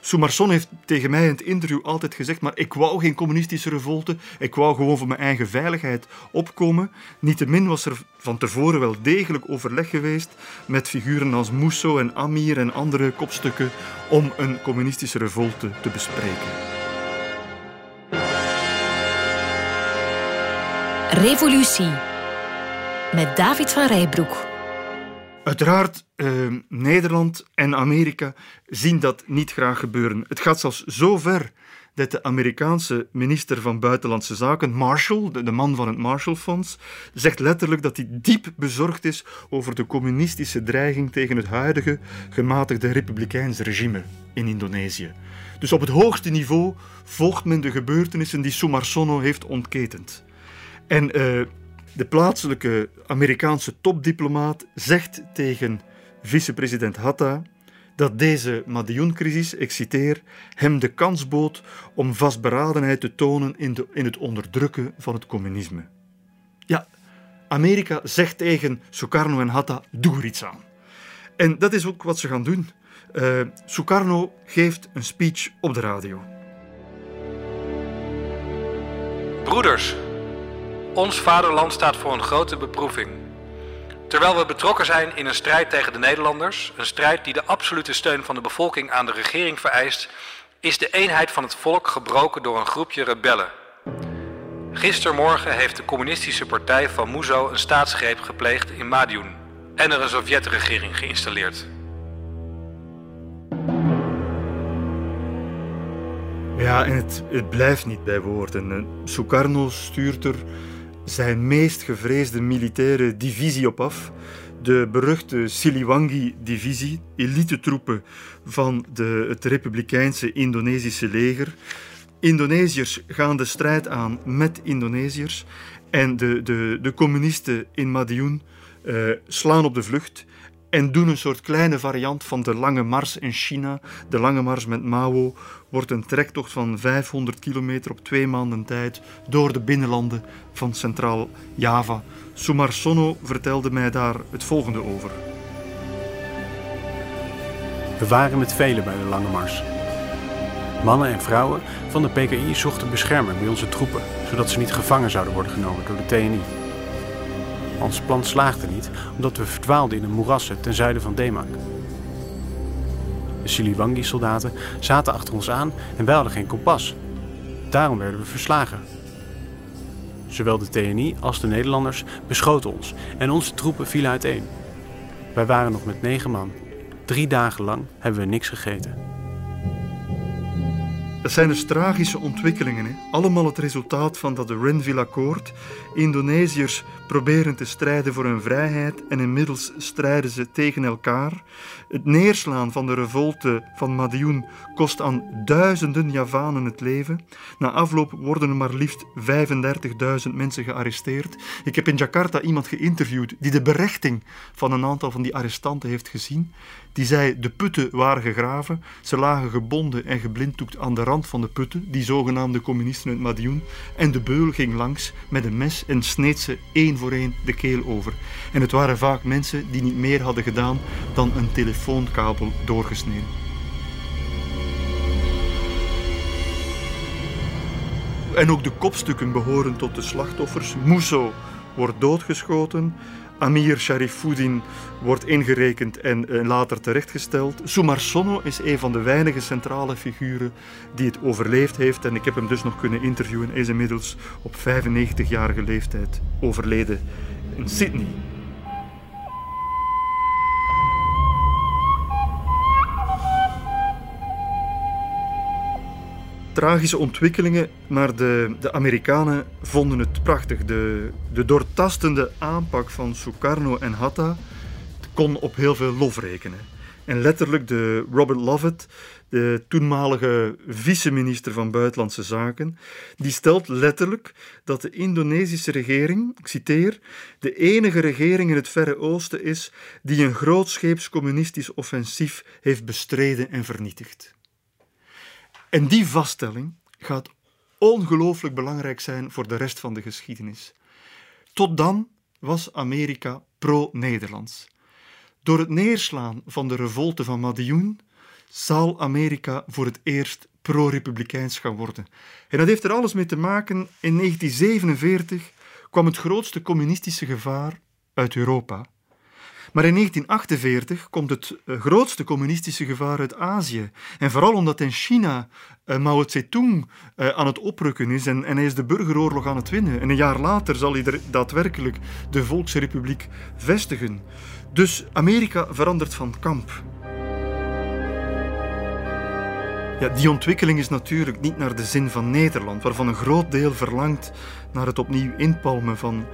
Soumarson heeft tegen mij in het interview altijd gezegd, maar ik wou geen communistische revolte, ik wou gewoon voor mijn eigen veiligheid opkomen. Niettemin was er van tevoren wel degelijk overleg geweest met figuren als Musso en Amir en andere kopstukken om een communistische revolte te bespreken. Revolutie met David van Rijbroek. Uiteraard, eh, Nederland en Amerika zien dat niet graag gebeuren. Het gaat zelfs zo ver dat de Amerikaanse minister van Buitenlandse Zaken, Marshall, de, man van het Marshallfonds, zegt letterlijk dat hij diep bezorgd is over de communistische dreiging tegen het huidige gematigde republikeinse regime in Indonesië. Dus op het hoogste niveau volgt men de gebeurtenissen die Sumarsono heeft ontketend. En uh, de plaatselijke Amerikaanse topdiplomaat zegt tegen vicepresident Hatta dat deze Madiun-crisis, ik citeer, hem de kans bood om vastberadenheid te tonen in, de, in het onderdrukken van het communisme. Ja, Amerika zegt tegen Sukarno en Hatta, doe er iets aan. En dat is ook wat ze gaan doen. Uh, Sukarno geeft een speech op de radio. Broeders, ons vaderland staat voor een grote beproeving. Terwijl we betrokken zijn in een strijd tegen de Nederlanders, een strijd die de absolute steun van de bevolking aan de regering vereist, is de eenheid van het volk gebroken door een groepje rebellen. Gistermorgen heeft de communistische partij van Muzo een staatsgreep gepleegd in Madiun en er een Sovjetregering geïnstalleerd. Ja, en het, het blijft niet bij woorden. Sukarno stuurt er zijn meest gevreesde militaire divisie op af. De beruchte Siliwangi-divisie, elite-troepen van de, het Republikeinse Indonesische leger. Indonesiërs gaan de strijd aan met Indonesiërs en de, de, de communisten in Madiun uh, slaan op de vlucht en doen een soort kleine variant van de Lange Mars in China. De Lange Mars met Mao wordt een trektocht van 500 kilometer op twee maanden tijd door de binnenlanden van Centraal Java. Sumarsono vertelde mij daar het volgende over. We waren met velen bij de Lange Mars. Mannen en vrouwen van de PKI zochten bescherming bij onze troepen, zodat ze niet gevangen zouden worden genomen door de TNI. Ons plan slaagde niet omdat we verdwaalden in een moerassen ten zuiden van Demak. De Siliwangi-soldaten zaten achter ons aan en wij hadden geen kompas. Daarom werden we verslagen. Zowel de TNI als de Nederlanders beschoten ons en onze troepen vielen uiteen. Wij waren nog met negen man. Drie dagen lang hebben we niks gegeten. Dat zijn dus tragische ontwikkelingen. Hè? Allemaal het resultaat van dat Renville-akkoord. Indonesiërs proberen te strijden voor hun vrijheid en inmiddels strijden ze tegen elkaar. Het neerslaan van de revolte van Madiun kost aan duizenden Javanen het leven. Na afloop worden er maar liefst 35.000 mensen gearresteerd. Ik heb in Jakarta iemand geïnterviewd die de berechting van een aantal van die arrestanten heeft gezien. Die zei de putten waren gegraven, ze lagen gebonden en geblinddoekt aan de rand van de putten, die zogenaamde communisten uit Madiun, en de beul ging langs met een mes en sneed ze één voor één de keel over. En het waren vaak mensen die niet meer hadden gedaan dan een telefoonkabel doorgesneden. En ook de kopstukken behoren tot de slachtoffers. Musso wordt doodgeschoten. Amir Sharifuddin wordt ingerekend en eh, later terechtgesteld. Sumarsono is een van de weinige centrale figuren die het overleefd heeft. En ik heb hem dus nog kunnen interviewen. Hij is inmiddels op 95-jarige leeftijd overleden in Sydney. Tragische ontwikkelingen, maar de, de Amerikanen vonden het prachtig. De, de doortastende aanpak van Sukarno en Hatta kon op heel veel lof rekenen. En letterlijk de Robert Lovett, de toenmalige vice-minister van Buitenlandse Zaken, die stelt letterlijk dat de Indonesische regering, ik citeer, de enige regering in het Verre Oosten is die een grootscheeps communistisch offensief heeft bestreden en vernietigd. En die vaststelling gaat ongelooflijk belangrijk zijn voor de rest van de geschiedenis. Tot dan was Amerika pro-Nederlands. Door het neerslaan van de revolte van Madioen zal Amerika voor het eerst pro-republikeins gaan worden. En dat heeft er alles mee te maken. In 1947 kwam het grootste communistische gevaar uit Europa. Maar in 1948 komt het eh, grootste communistische gevaar uit Azië. En vooral omdat in China uh, Mao Zedong uh, aan het oprukken is en, hij is de burgeroorlog aan het winnen. En een jaar later zal hij er daadwerkelijk de Volksrepubliek vestigen. Dus Amerika verandert van kamp. Ja, die ontwikkeling is natuurlijk niet naar de zin van Nederland, waarvan een groot deel verlangt naar het opnieuw inpalmen van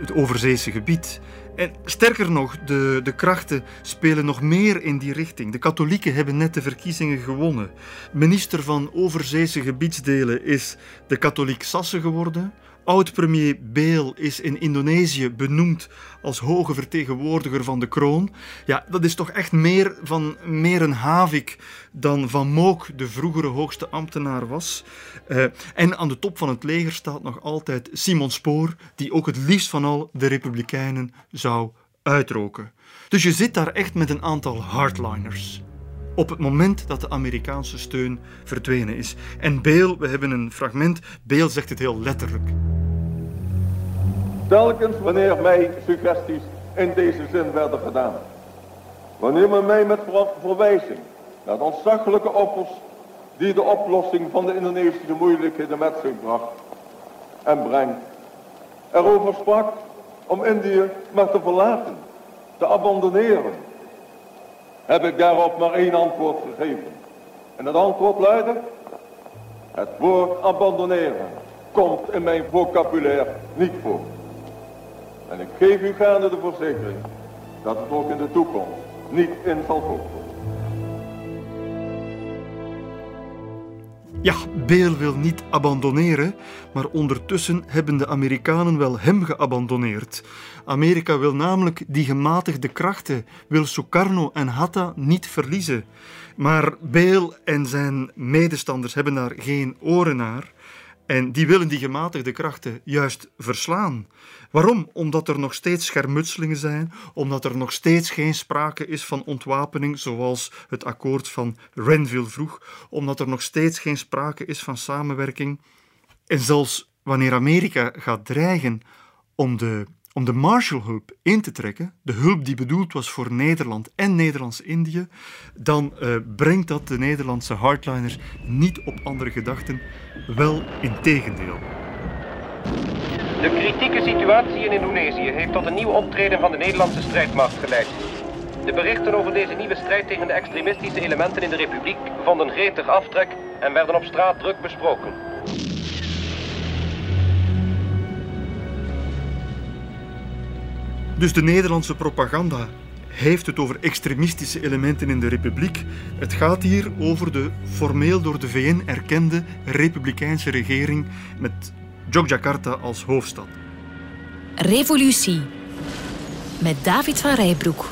het overzeese gebied. En sterker nog, de, de krachten spelen nog meer in die richting. De katholieken hebben net de verkiezingen gewonnen. Minister van Overzeese gebiedsdelen is de katholiek Sasse geworden. Oud-premier Beel is in Indonesië benoemd als hoge vertegenwoordiger van de kroon. Ja, dat is toch echt meer van meer een Havik dan Van Mook, de vroegere hoogste ambtenaar, was. Uh, en aan de top van het leger staat nog altijd Simon Spoor, die ook het liefst van al de Republikeinen zou uitroken. Dus je zit daar echt met een aantal hardliners op het moment dat de Amerikaanse steun verdwenen is. En Beel, we hebben een fragment, Beel zegt het heel letterlijk. Telkens wanneer mij suggesties in deze zin werden gedaan. Wanneer men mij met verwijzing naar de ontzaglijke offers die de oplossing van de Indonesische moeilijkheden met zich bracht en brengt, erover sprak om Indië maar te verlaten, te abandoneren, heb ik daarop maar één antwoord gegeven. En het antwoord luidde, het woord abandoneren komt in mijn vocabulaire niet voor. En ik geef u gaande de verzekering dat het ook in de toekomst niet in zal voorkomen. Ja, Beel wil niet abandoneren, maar ondertussen hebben de Amerikanen wel hem geabandonneerd. Amerika wil namelijk die gematigde krachten, wil Sukarno en Hatta niet verliezen. Maar Beel en zijn medestanders hebben daar geen oren naar. En die willen die gematigde krachten juist verslaan. Waarom? Omdat er nog steeds schermutselingen zijn, omdat er nog steeds geen sprake is van ontwapening zoals het akkoord van Renville vroeg, omdat er nog steeds geen sprake is van samenwerking. En zelfs wanneer Amerika gaat dreigen om de om de Marshallhulp in te trekken, de hulp die bedoeld was voor Nederland en Nederlands-Indië, dan uh, brengt dat de Nederlandse hardliners niet op andere gedachten, wel in tegendeel. De kritieke situatie in Indonesië heeft tot een nieuw optreden van de Nederlandse strijdmacht geleid. De berichten over deze nieuwe strijd tegen de extremistische elementen in de republiek vonden gretig aftrek en werden op straat druk besproken. Dus de Nederlandse propaganda heeft het over extremistische elementen in de republiek. Het gaat hier over de formeel door de VN erkende republikeinse regering met Yogyakarta als hoofdstad. Revolutie met David van Rijbroek.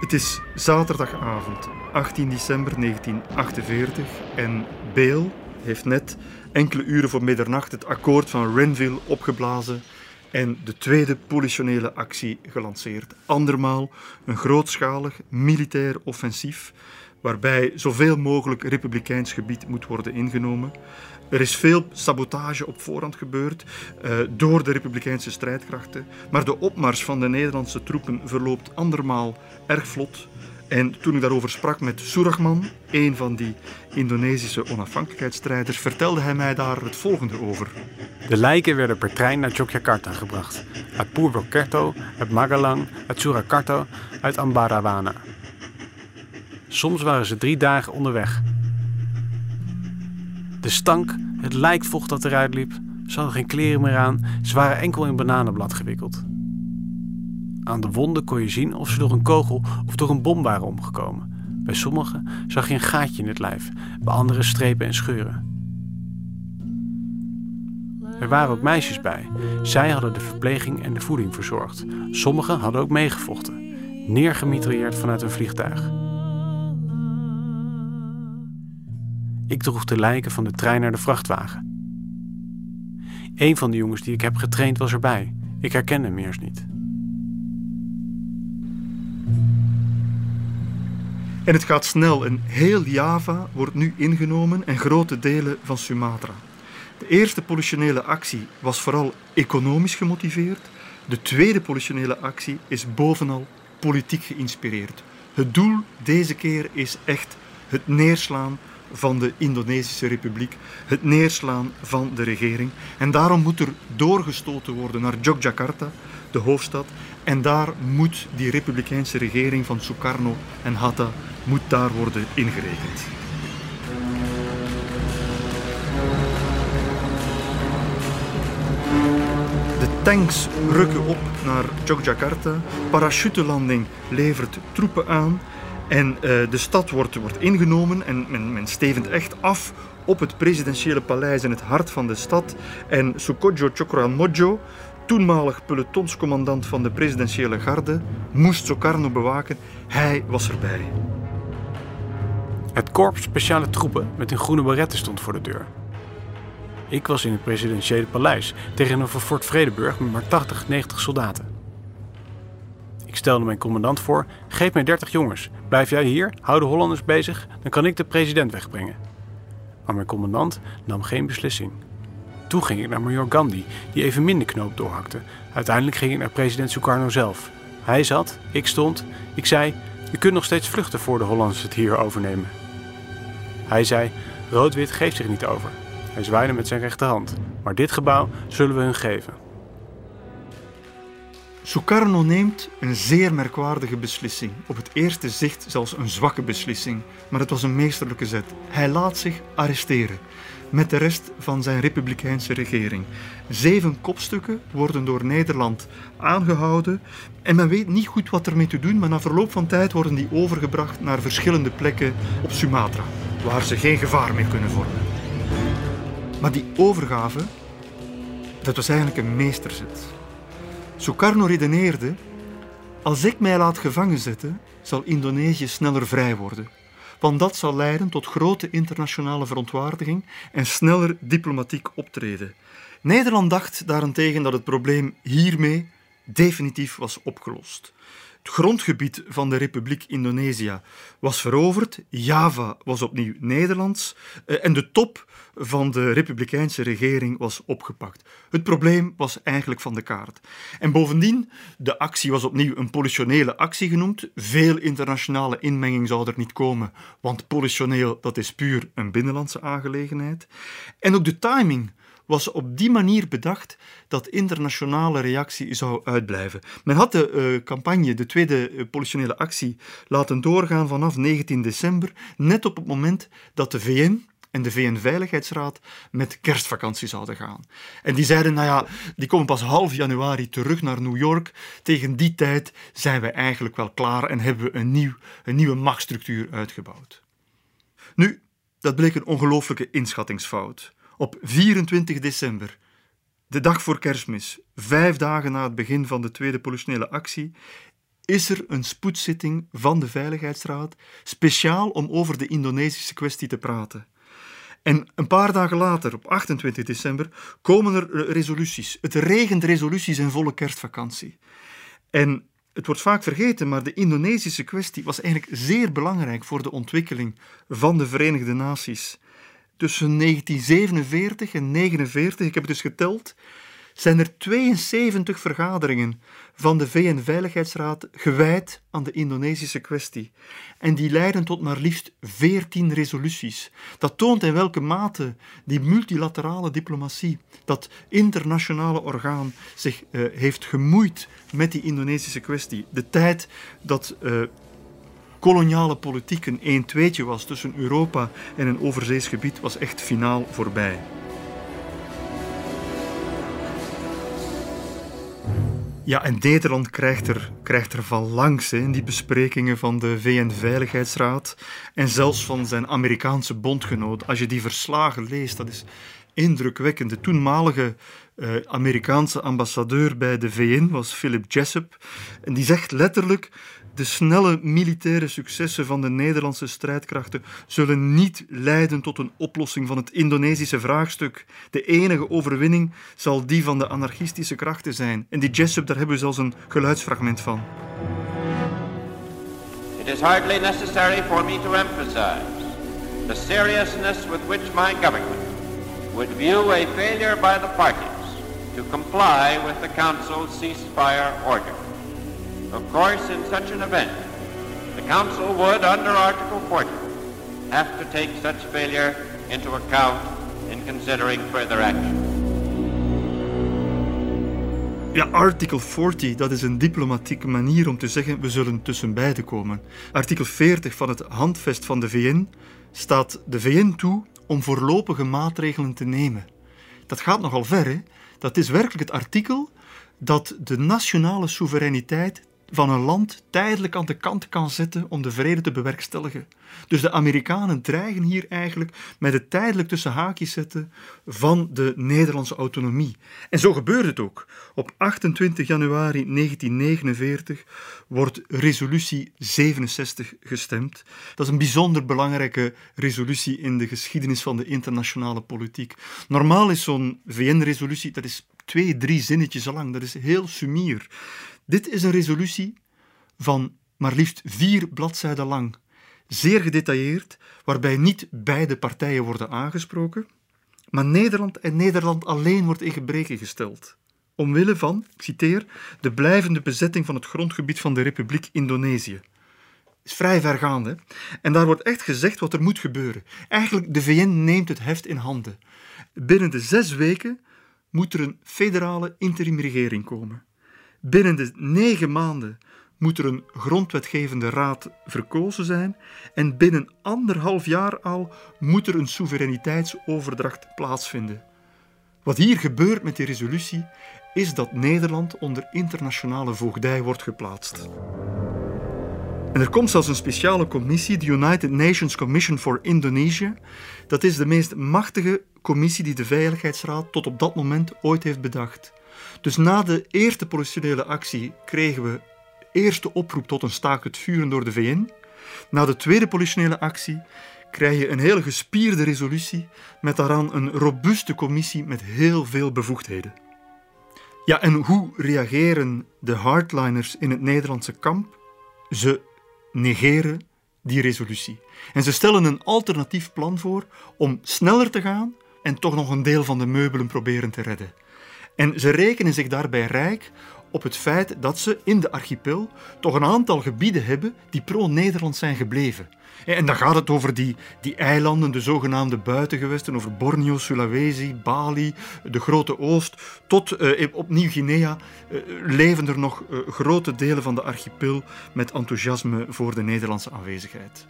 Het is zaterdagavond, 18 december 1948 en Beel heeft net enkele uren voor middernacht het akkoord van Renville opgeblazen en de tweede politionele actie gelanceerd. Andermaal een grootschalig militair offensief waarbij zoveel mogelijk republikeins gebied moet worden ingenomen. Er is veel sabotage op voorhand gebeurd uh, door de republikeinse strijdkrachten, maar de opmars van de Nederlandse troepen verloopt andermaal erg vlot. En toen ik daarover sprak met Surahman, een van die Indonesische onafhankelijkheidsstrijders, vertelde hij mij daar het volgende over. De lijken werden per trein naar Yogyakarta gebracht. Uit Purwokerto, uit Magalang, uit Surakarta, uit Ambarawana. Soms waren ze drie dagen onderweg. De stank, het lijkvocht dat eruit liep, ze hadden geen kleren meer aan, ze waren enkel in bananenblad gewikkeld. Aan de wonden kon je zien of ze door een kogel of door een bom waren omgekomen. Bij sommigen zag je een gaatje in het lijf, bij anderen strepen en scheuren. Er waren ook meisjes bij. Zij hadden de verpleging en de voeding verzorgd. Sommigen hadden ook meegevochten, neergemitrailleerd vanuit een vliegtuig. Ik droeg de lijken van de trein naar de vrachtwagen. Een van de jongens die ik heb getraind was erbij. Ik herkende hem eerst niet. En het gaat snel en heel Java wordt nu ingenomen en grote delen van Sumatra. De eerste politionele actie was vooral economisch gemotiveerd. De tweede politionele actie is bovenal politiek geïnspireerd. Het doel deze keer is echt het neerslaan van de Indonesische Republiek, het neerslaan van de regering. En daarom moet er doorgestoten worden naar Yogyakarta, de hoofdstad. En daar moet die republikeinse regering van Sukarno en Hatta moet daar worden ingerekend. De tanks rukken op naar Yogyakarta. Parachutelanding levert troepen aan. En uh, de stad wordt, wordt ingenomen en men, men stevend echt af op het presidentiële paleis in het hart van de stad. En Sukojo Chokranmojo, toenmalig pelotonscommandant van de presidentiële garde, moest Sukarno bewaken. Hij was erbij. Het korps speciale troepen met hun groene baretten stond voor de deur. Ik was in het presidentiële paleis tegenover Fort Vredeburg met maar 80, 90 soldaten. Ik stelde mijn commandant voor: geef mij 30 jongens. Blijf jij hier, hou de Hollanders bezig, dan kan ik de president wegbrengen. Maar mijn commandant nam geen beslissing. Toen ging ik naar major Gandhi, die even minder knoop doorhakte. Uiteindelijk ging ik naar president Sukarno zelf. Hij zat, ik stond. Ik zei: Je kunt nog steeds vluchten voor de Hollanders het hier overnemen. Hij zei: Roodwit geeft zich niet over. Hij zwaaide met zijn rechterhand. Maar dit gebouw zullen we hun geven. Sukarno neemt een zeer merkwaardige beslissing. Op het eerste zicht zelfs een zwakke beslissing, maar het was een meesterlijke zet. Hij laat zich arresteren met de rest van zijn republikeinse regering. Zeven kopstukken worden door Nederland aangehouden en men weet niet goed wat ermee te doen, maar na verloop van tijd worden die overgebracht naar verschillende plekken op Sumatra, waar ze geen gevaar meer kunnen vormen. Maar die overgave, dat was eigenlijk een meesterzet. Sukarno redeneerde: Als ik mij laat gevangen zetten, zal Indonesië sneller vrij worden. Want dat zal leiden tot grote internationale verontwaardiging en sneller diplomatiek optreden. Nederland dacht daarentegen dat het probleem hiermee definitief was opgelost. Het grondgebied van de Republiek Indonesië was veroverd, Java was opnieuw Nederlands eh, en de top van de republikeinse regering was opgepakt. Het probleem was eigenlijk van de kaart. En bovendien, de actie was opnieuw een politionele actie genoemd. Veel internationale inmenging zou er niet komen, want politioneel dat is puur een binnenlandse aangelegenheid. En ook de timing was op die manier bedacht dat internationale reactie zou uitblijven. Men had de uh, campagne, de tweede uh, politionele actie, laten doorgaan vanaf 19 december, net op het moment dat de VN en de VN-veiligheidsraad met kerstvakantie zouden gaan. En die zeiden, nou ja, die komen pas half januari terug naar New York. Tegen die tijd zijn wij eigenlijk wel klaar en hebben we een, nieuw, een nieuwe machtsstructuur uitgebouwd. Nu, dat bleek een ongelooflijke inschattingsfout. Op 24 december, de dag voor kerstmis, vijf dagen na het begin van de tweede politionele actie, is er een spoedzitting van de Veiligheidsraad speciaal om over de Indonesische kwestie te praten. En een paar dagen later, op 28 december, komen er resoluties. Het regent resoluties in volle kerstvakantie. En het wordt vaak vergeten, maar de Indonesische kwestie was eigenlijk zeer belangrijk voor de ontwikkeling van de Verenigde Naties tussen 1947 en 1949, ik heb het dus geteld, zijn er 72 vergaderingen van de VN-veiligheidsraad gewijd aan de Indonesische kwestie. En die leiden tot maar liefst 14 resoluties. Dat toont in welke mate die multilaterale diplomatie, dat internationale orgaan, zich uh, heeft gemoeid met die Indonesische kwestie. De tijd dat uh, koloniale politiek een 1 2 was tussen Europa en een overzees gebied was echt finaal voorbij. Ja, en Nederland krijgt er, krijgt er van langs hè, in die besprekingen van de VN-veiligheidsraad en zelfs van zijn Amerikaanse bondgenoot. Als je die verslagen leest, dat is indrukwekkend. De toenmalige uh, Amerikaanse ambassadeur bij de VN was Philip Jessup. En die zegt letterlijk: de snelle militaire successen van de Nederlandse strijdkrachten zullen niet leiden tot een oplossing van het Indonesische vraagstuk. De enige overwinning zal die van de anarchistische krachten zijn. En die Jessup, daar hebben we zelfs een geluidsfragment van. It is hardly necessary for me to emphasize the seriousness with which my government would view a failure by the parties to comply with the Council's ceasefire order. Of course, in such an event, the Council would, under Article 40, have to take such failure into account in considering further action. Ja, artikel 40, dat is een diplomatieke manier om te zeggen we zullen tussen beiden komen. Artikel 40 van het handvest van de VN staat de VN toe om voorlopige maatregelen te nemen. Dat gaat nogal ver, hè? Dat is werkelijk het artikel dat de nationale soevereiniteit van een land tijdelijk aan de kant kan zetten om de vrede te bewerkstelligen. Dus de Amerikanen dreigen hier eigenlijk met het tijdelijk tussen haakjes zetten van de Nederlandse autonomie. En zo gebeurt het ook. Op 28 januari 1949 wordt resolutie 67 gestemd. Dat is een bijzonder belangrijke resolutie in de geschiedenis van de internationale politiek. Normaal is zo'n VN-resolutie, dat is twee, drie zinnetjes lang, dat is heel sumier. Dit is een resolutie van maar liefst vier bladzijden lang, zeer gedetailleerd, waarbij niet beide partijen worden aangesproken, maar Nederland en Nederland alleen wordt in gebreken gesteld. Omwille van, ik citeer, de blijvende bezetting van het grondgebied van de Republiek Indonesië. Is vrij vergaande. En daar wordt echt gezegd wat er moet gebeuren. Eigenlijk, de VN neemt het heft in handen. Binnen de zes weken moet er een federale interimregering komen. Binnen de negen maanden moet er een grondwetgevende raad verkozen zijn en binnen anderhalf jaar al moet er een soevereiniteitsoverdracht plaatsvinden. Wat hier gebeurt met die resolutie is dat Nederland onder internationale voogdij wordt geplaatst. En er komt zelfs een speciale commissie, de United Nations Commission for Indonesia. Dat is de meest machtige commissie die de Veiligheidsraad tot op dat moment ooit heeft bedacht. Dus na de eerste politionele actie kregen we eerste oproep tot een staakt het vuren door de VN. Na de tweede politionele actie krijg je een hele gespierde resolutie met daaraan een robuuste commissie met heel veel bevoegdheden. Ja, en hoe reageren de hardliners in het Nederlandse kamp? Ze negeren die resolutie. En ze stellen een alternatief plan voor om sneller te gaan en toch nog een deel van de meubelen proberen te redden. En ze rekenen zich daarbij rijk op het feit dat ze in de archipel toch een aantal gebieden hebben die pro-Nederland zijn gebleven. En dan gaat het over die, die eilanden, de zogenaamde buitengewesten, over Borneo, Sulawesi, Bali, de Grote Oost, tot uh, op Nieuw-Guinea uh, leven er nog uh, grote delen van de archipel met enthousiasme voor de Nederlandse aanwezigheid.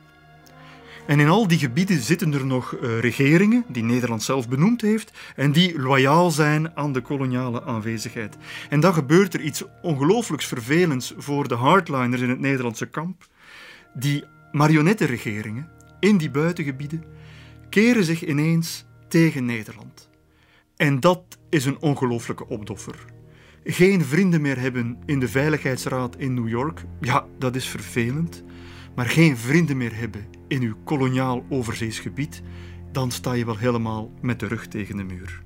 En in al die gebieden zitten er nog uh, regeringen, die Nederland zelf benoemd heeft, en die loyaal zijn aan de koloniale aanwezigheid. En dan gebeurt er iets ongelooflijks vervelends voor de hardliners in het Nederlandse kamp. Die marionettenregeringen in die buitengebieden keren zich ineens tegen Nederland. En dat is een ongelooflijke opdoffer. Geen vrienden meer hebben in de Veiligheidsraad in New York, ja, dat is vervelend. Maar geen vrienden meer hebben in uw koloniaal overzees gebied, dan sta je wel helemaal met de rug tegen de muur.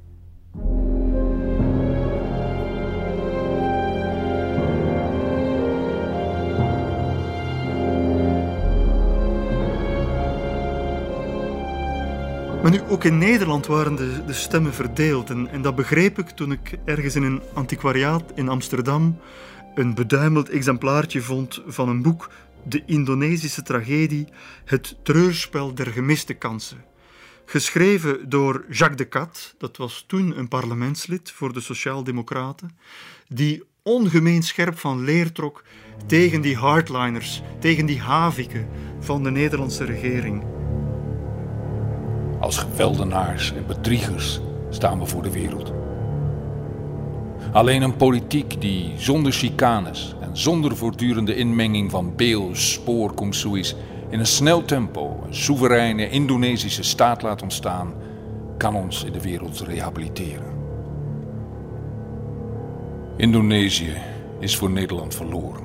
Maar nu, ook in Nederland waren de, de stemmen verdeeld. En, dat begreep ik toen ik ergens in een antiquariaat in Amsterdam een beduimeld exemplaartje vond van een boek de Indonesische tragedie Het treurspel der gemiste kansen. Geschreven door Jacques de Cat, dat was toen een parlementslid voor de Sociaaldemocraten, die ongemeen scherp van leer trok tegen die hardliners, tegen die haviken van de Nederlandse regering. Als geweldenaars en bedriegers staan we voor de wereld. Alleen een politiek die zonder chicanes zonder voortdurende inmenging van beel, spoor, komsoeis in een snel tempo een soevereine Indonesische staat laat ontstaan, kan ons in de wereld rehabiliteren. Indonesië is voor Nederland verloren.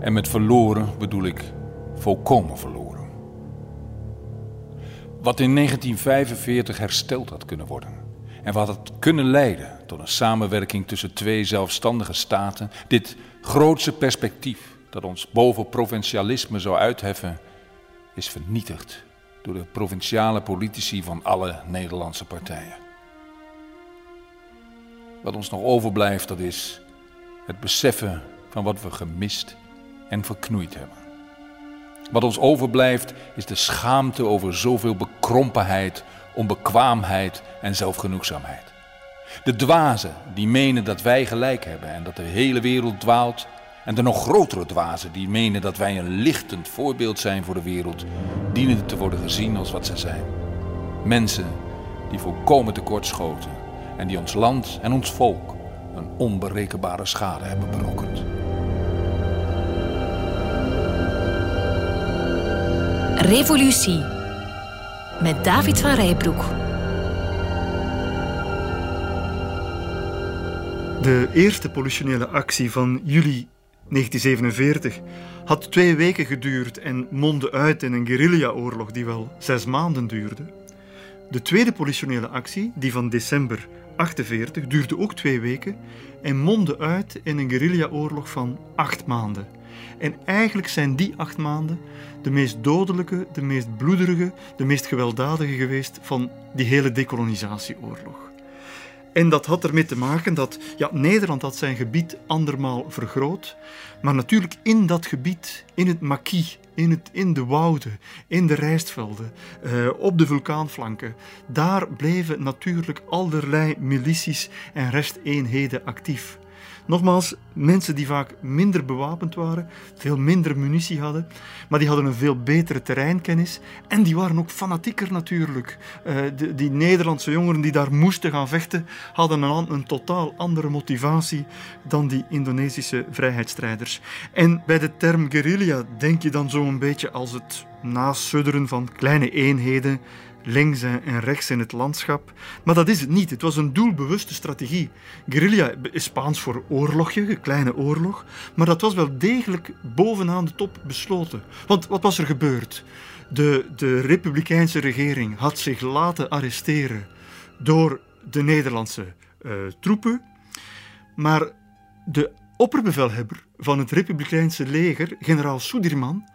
En met verloren bedoel ik volkomen verloren. Wat in 1945 hersteld had kunnen worden en wat had kunnen leiden tot een samenwerking tussen twee zelfstandige staten, dit grootse perspectief dat ons boven provincialisme zou uitheffen, is vernietigd door de provinciale politici van alle Nederlandse partijen. Wat ons nog overblijft, dat is het beseffen van wat we gemist en verknoeid hebben. Wat ons overblijft is de schaamte over zoveel bekrompenheid, onbekwaamheid en zelfgenoegzaamheid. De dwazen die menen dat wij gelijk hebben en dat de hele wereld dwaalt. En de nog grotere dwazen die menen dat wij een lichtend voorbeeld zijn voor de wereld, dienen te worden gezien als wat ze zijn. Mensen die volkomen tekortschoten en die ons land en ons volk een onberekenbare schade hebben berokkend. Revolutie met David van Rijbroek. De eerste politionele actie van juli 1947 had twee weken geduurd en mondde uit in een guerrillaoorlog die wel zes maanden duurde. De tweede politionele actie, die van december 48, duurde ook twee weken en mondde uit in een guerrillaoorlog van acht maanden. En eigenlijk zijn die acht maanden de meest dodelijke, de meest bloederige, de meest gewelddadige geweest van die hele decolonisatieoorlog. En dat had ermee te maken dat ja, Nederland had zijn gebied andermaal vergroot. Maar natuurlijk in dat gebied, in het maquis, in, het, in de wouden, in de rijstvelden, eh, op de vulkaanflanken, daar bleven natuurlijk allerlei milities en resteenheden actief. Nogmaals, mensen die vaak minder bewapend waren, veel minder munitie hadden, maar die hadden een veel betere terreinkennis en die waren ook fanatieker natuurlijk. Uh, de, die Nederlandse jongeren die daar moesten gaan vechten, hadden een, een totaal andere motivatie dan die Indonesische vrijheidsstrijders. En bij de term guerrilla denk je dan zo een beetje als het nasudderen van kleine eenheden links en rechts in het landschap. Maar dat is het niet. Het was een doelbewuste strategie. Guerrilla is Spaans voor oorlogje, een kleine oorlog. Maar dat was wel degelijk bovenaan de top besloten. Want wat was er gebeurd? De, de republikeinse regering had zich laten arresteren door de Nederlandse uh, troepen. Maar de opperbevelhebber van het republikeinse leger, generaal Sudirman,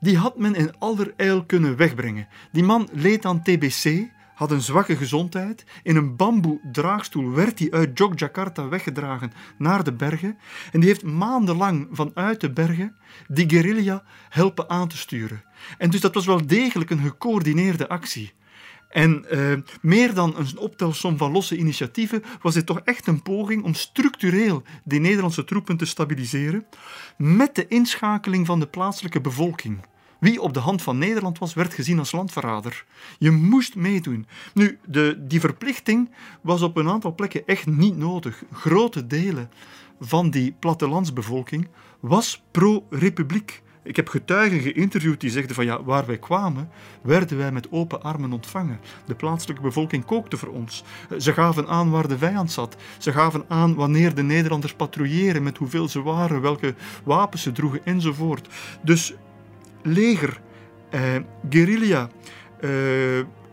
die had men in allerijl kunnen wegbrengen. Die man leed aan TBC, had een zwakke gezondheid. In een bamboe draagstoel werd hij uit Jogjakarta weggedragen naar de bergen. En die heeft maandenlang vanuit de bergen die guerrilla helpen aan te sturen. En dus dat was wel degelijk een gecoördineerde actie. En uh, meer dan een optelsom van losse initiatieven was dit toch echt een poging om structureel die Nederlandse troepen te stabiliseren met de inschakeling van de plaatselijke bevolking. Wie op de hand van Nederland was, werd gezien als landverrader. Je moest meedoen. Nu, de, die verplichting was op een aantal plekken echt niet nodig. Grote delen van die plattelandsbevolking was pro-republiek. Ik heb getuigen geïnterviewd die zegden van ja, waar wij kwamen, werden wij met open armen ontvangen. De plaatselijke bevolking kookte voor ons. Ze gaven aan waar de vijand zat. Ze gaven aan wanneer de Nederlanders patrouilleren, met hoeveel ze waren, welke wapens ze droegen enzovoort. Dus leger, eh, guerrilla, eh,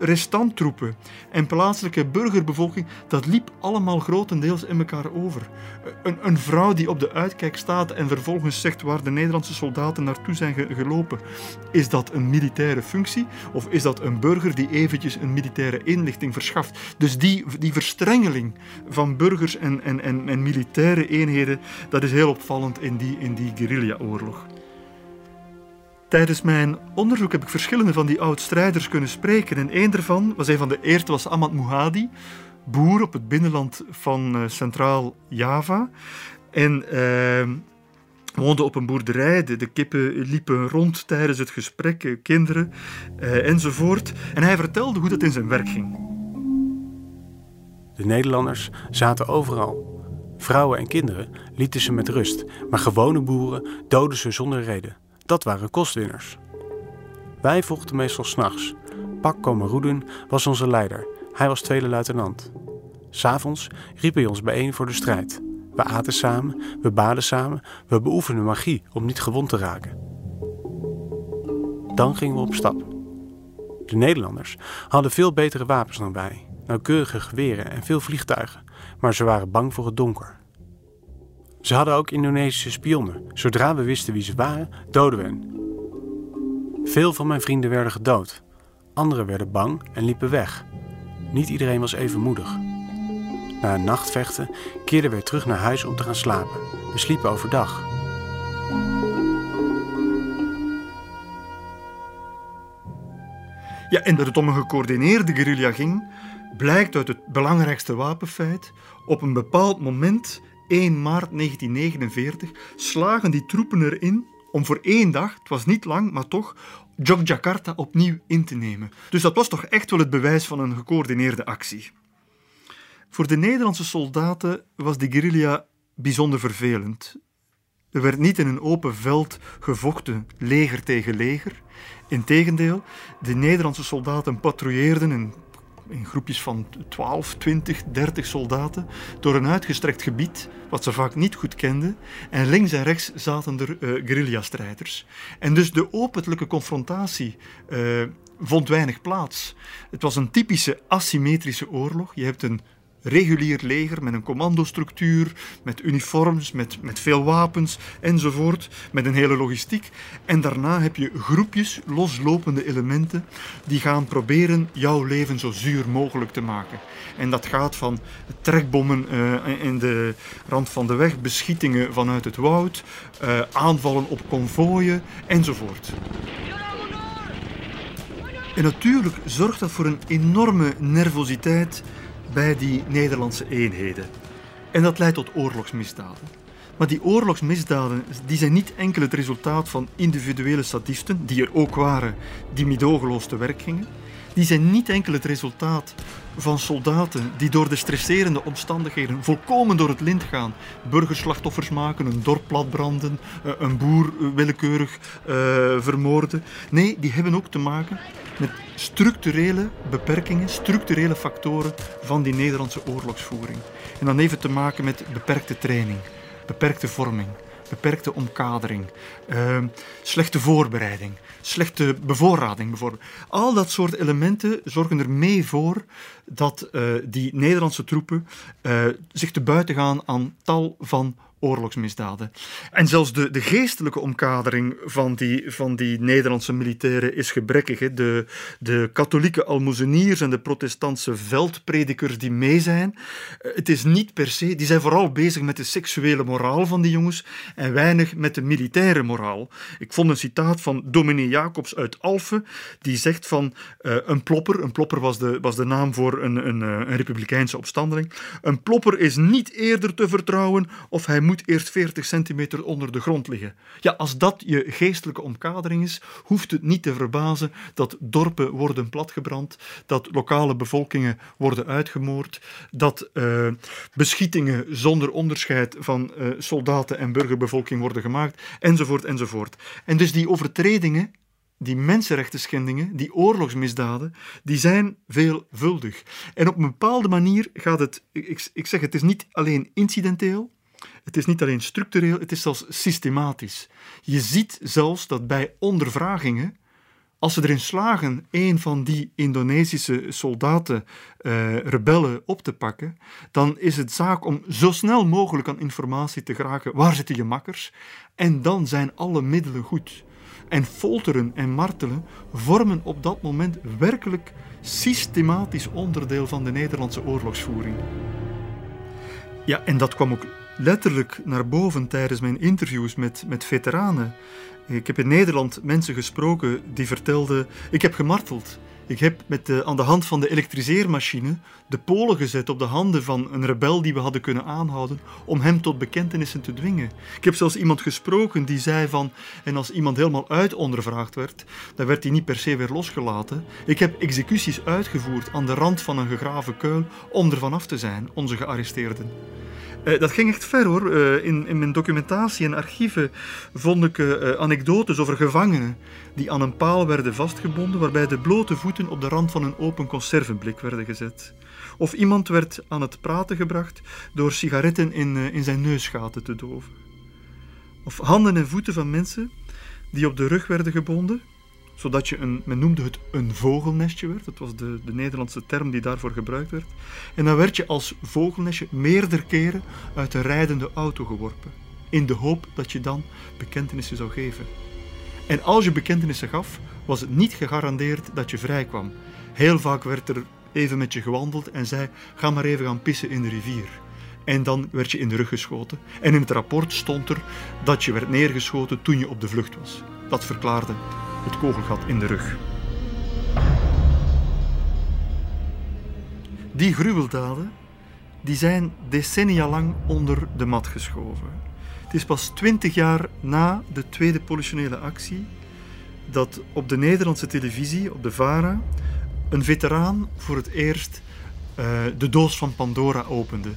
restanttroepen en plaatselijke burgerbevolking, dat liep allemaal grotendeels in elkaar over. Een, een, vrouw die op de uitkijk staat en vervolgens zegt waar de Nederlandse soldaten naartoe zijn gelopen, is dat een militaire functie of is dat een burger die eventjes een militaire inlichting verschaft? Dus die, die verstrengeling van burgers en, en, en, en militaire eenheden, dat is heel opvallend in die, in die guerrilla-oorlog. Tijdens mijn onderzoek heb ik verschillende van die oud-strijders kunnen spreken. En een daarvan was een van de eerste, was Ahmad Muhadi, boer op het binnenland van uh, Centraal Java. En uh, woonde op een boerderij. De, de, kippen liepen rond tijdens het gesprek, eh, kinderen enzovoort. En hij vertelde hoe dat in zijn werk ging. De Nederlanders zaten overal. Vrouwen en kinderen lieten ze met rust, maar gewone boeren doden ze zonder reden. Dat waren kostwinners. Wij vochten meestal s'nachts. Pak Komaroeden was onze leider Hij was tweede luitenant. S'avonds riep hij ons bijeen voor de strijd. We aten samen, we baden samen, we beoefenden magie om niet gewond te raken. Dan gingen we op stap. De Nederlanders hadden veel betere wapens dan wij, nauwkeurige geweren en veel vliegtuigen, maar ze waren bang voor het donker. Ze hadden ook Indonesische spionnen. Zodra we wisten wie ze waren, doden we hen. Veel van mijn vrienden werden gedood. Anderen werden bang en liepen weg. Niet iedereen was even moedig. Na een nachtvechten keerden we terug naar huis om te gaan slapen. We sliepen overdag. Ja, en dat het om een gecoördineerde guerrilla ging, blijkt uit het belangrijkste wapenfeit. Op een bepaald moment, 1 maart 1949, slagen die troepen erin om voor één dag, het was niet lang, maar toch, Jogjakarta opnieuw in te nemen. Dus dat was toch echt wel het bewijs van een gecoördineerde actie. Voor de Nederlandse soldaten was die guerrilla bijzonder vervelend. Er werd niet in een open veld gevochten, leger tegen leger. Integendeel, de Nederlandse soldaten patrouilleerden in, in groepjes van 12, 20, 30 soldaten door een uitgestrekt gebied, wat ze vaak niet goed kenden. En links en rechts zaten er uh, guerrilla-strijders. En dus de openlijke confrontatie uh, vond weinig plaats. Het was een typische asymmetrische oorlog. Je hebt een regulier leger met een commandostructuur, met uniforms, met, met veel wapens enzovoort, met een hele logistiek. En daarna heb je groepjes loslopende elementen die gaan proberen jouw leven zo zuur mogelijk te maken. En dat gaat van trekbommen uh, in de rand van de weg, beschietingen vanuit het woud, uh, aanvallen op konvooien enzovoort. En natuurlijk zorgt dat voor een enorme nervositeit bij die Nederlandse eenheden. En dat leidt tot oorlogsmisdaden. Maar die oorlogsmisdaden die zijn niet enkel het resultaat van individuele sadisten, die er ook waren, die midogeloos te werk gingen. Die zijn niet enkel het resultaat van soldaten die door de stresserende omstandigheden volkomen door het lint gaan, burgerslachtoffers maken, een dorp platbranden, eh, een boer willekeurig uh, vermoorden. Nee, die hebben ook te maken met structurele beperkingen, structurele factoren van die Nederlandse oorlogsvoering. En dan even te maken met beperkte training, beperkte vorming, beperkte omkadering, uh, slechte voorbereiding, slechte bevoorrading bijvoorbeeld. Al dat soort elementen zorgen er mee voor dat uh, die Nederlandse troepen uh, zich te buiten gaan aan tal van oorlogsmisdaden. En zelfs de, de geestelijke omkadering van die, van die Nederlandse militairen is gebrekkig. Hè. De, de katholieke almozeniers en de protestantse veldpredikers die mee zijn, eh, het is niet per se, die zijn vooral bezig met de seksuele moraal van die jongens en weinig met de militaire moraal. Ik vond een citaat van dominee Jacobs uit Alphen, die zegt van uh, een plopper, een plopper was de, was de naam voor een, een, een republikeinse opstandeling, een plopper is niet eerder te vertrouwen of hij moet moet eerst 40 centimeter onder de grond liggen. Ja, als dat je geestelijke omkadering is, hoeft het niet te verbazen dat dorpen worden platgebrand, dat lokale bevolkingen worden uitgemoord, dat uh, beschietingen zonder onderscheid van uh, soldaten en burgerbevolking worden gemaakt, enzovoort, enzovoort. En dus die overtredingen die mensenrechten schendingen, die oorlogsmisdaden, die zijn veelvuldig. En op een bepaalde manier gaat het, ik, ik zeg het is niet alleen incidenteel, het is niet alleen structureel, het is zelfs systematisch. Je ziet zelfs dat bij ondervragingen, als ze erin slagen een van die Indonesische soldaten, uh, rebellen, op te pakken, dan is het zaak om zo snel mogelijk aan informatie te geraken. Waar zitten je makkers? En dan zijn alle middelen goed. En folteren en martelen vormen op dat moment werkelijk systematisch onderdeel van de Nederlandse oorlogsvoering. Ja, en dat kwam ook letterlijk naar boven tijdens mijn interviews met, met veteranen. Ik heb in Nederland mensen gesproken die vertelden: Ik heb gemarteld. Ik heb met de, aan de hand van de elektriseermachine de polen gezet op de handen van een rebel die we hadden kunnen aanhouden om hem tot bekentenissen te dwingen. Ik heb zelfs iemand gesproken die zei van, en als iemand helemaal uitondervraagd werd, dan werd hij niet per se weer losgelaten. Ik heb executies uitgevoerd aan de rand van een gegraven kuil om ervan af te zijn, onze gearresteerden. Uh, dat ging echt ver hoor. Uh, in, in, mijn documentatie en archieven vond ik uh, anekdotes over gevangenen die aan een paal werden vastgebonden, waarbij de blote voeten op de rand van een open conservenblik werden gezet. Of iemand werd aan het praten gebracht door sigaretten in, eh, in zijn neusgaten te doven. Of handen en voeten van mensen die op de rug werden gebonden, zodat je een, men noemde het een vogelnestje werd. Dat was de, de Nederlandse term die daarvoor gebruikt werd. En dan werd je als vogelnestje meerdere keren uit een rijdende auto geworpen, in de hoop dat je dan bekentenissen zou geven. En als je bekentenissen gaf, was het niet gegarandeerd dat je vrij kwam. Heel vaak werd er even met je gewandeld en zei: ga maar even gaan pissen in de rivier. En dan werd je in de rug geschoten. En in het rapport stond er dat je werd neergeschoten toen je op de vlucht was. Dat verklaarde het kogelgat in de rug. Die gruweldaden die zijn decennia lang onder de mat geschoven. Het is pas twintig jaar na de tweede politionele actie dat op de Nederlandse televisie, op de VARA, een veteraan voor het eerst uh, de doos van Pandora opende.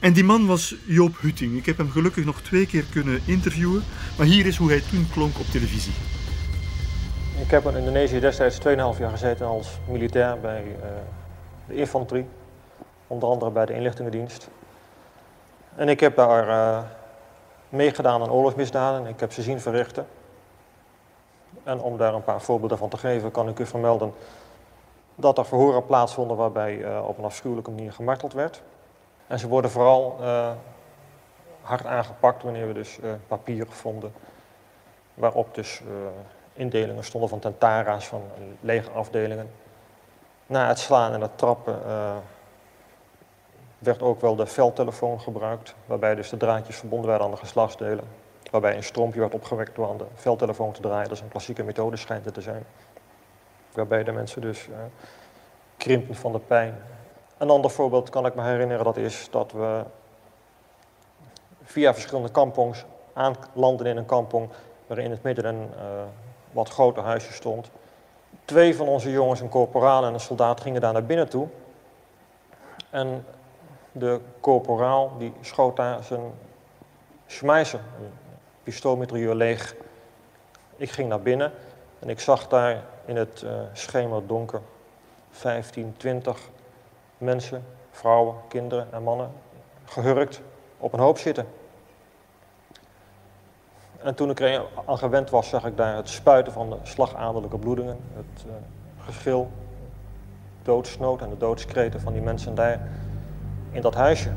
En die man was Joop Hutting. Ik heb hem gelukkig nog twee keer kunnen interviewen, maar hier is hoe hij toen klonk op televisie. Ik heb in Indonesië destijds 2,5 jaar gezeten als militair bij uh, de infanterie, onder andere bij de inlichtingendienst. En ik heb daar uh, meegedaan aan oorlogsmisdaden, ik heb ze zien verrichten. En om daar een paar voorbeelden van te geven, kan ik u vermelden dat er verhoren plaatsvonden waarbij uh, op een afschuwelijke manier gemarteld werd. En ze worden vooral uh, hard aangepakt wanneer we dus uh, papieren vonden waarop dus indelingen stonden van tentara's, van legerafdelingen. Na het slaan en het trappen werd ook wel de veldtelefoon gebruikt, waarbij dus de draadjes verbonden werden aan de geslachtsdelen waarbij een strompje werd opgewekt door aan de veldtelefoon te draaien. Dat is een klassieke methode schijnt het te zijn. Waarbij de mensen dus uh, krimpen van de pijn. Een ander voorbeeld kan ik me herinneren, dat is dat we via verschillende kampongs aanlanden in een kampong waarin in het midden een uh, wat groter huisje stond. Twee van onze jongens, een corporaal en een soldaat, gingen daar naar binnen toe. En de corporaal die schoot daar zijn schmeiser, pistoolmitrailleur leeg. Ik ging naar binnen en ik zag daar in het uh, schemerdonker 15, 20 mensen, vrouwen, kinderen en mannen, gehurkt op een hoop zitten. En toen ik er aan gewend was, zag ik daar het spuiten van de slagadelijke bloedingen, het uh, gegil, doodsnood en de doodskreten van die mensen daar in dat huisje.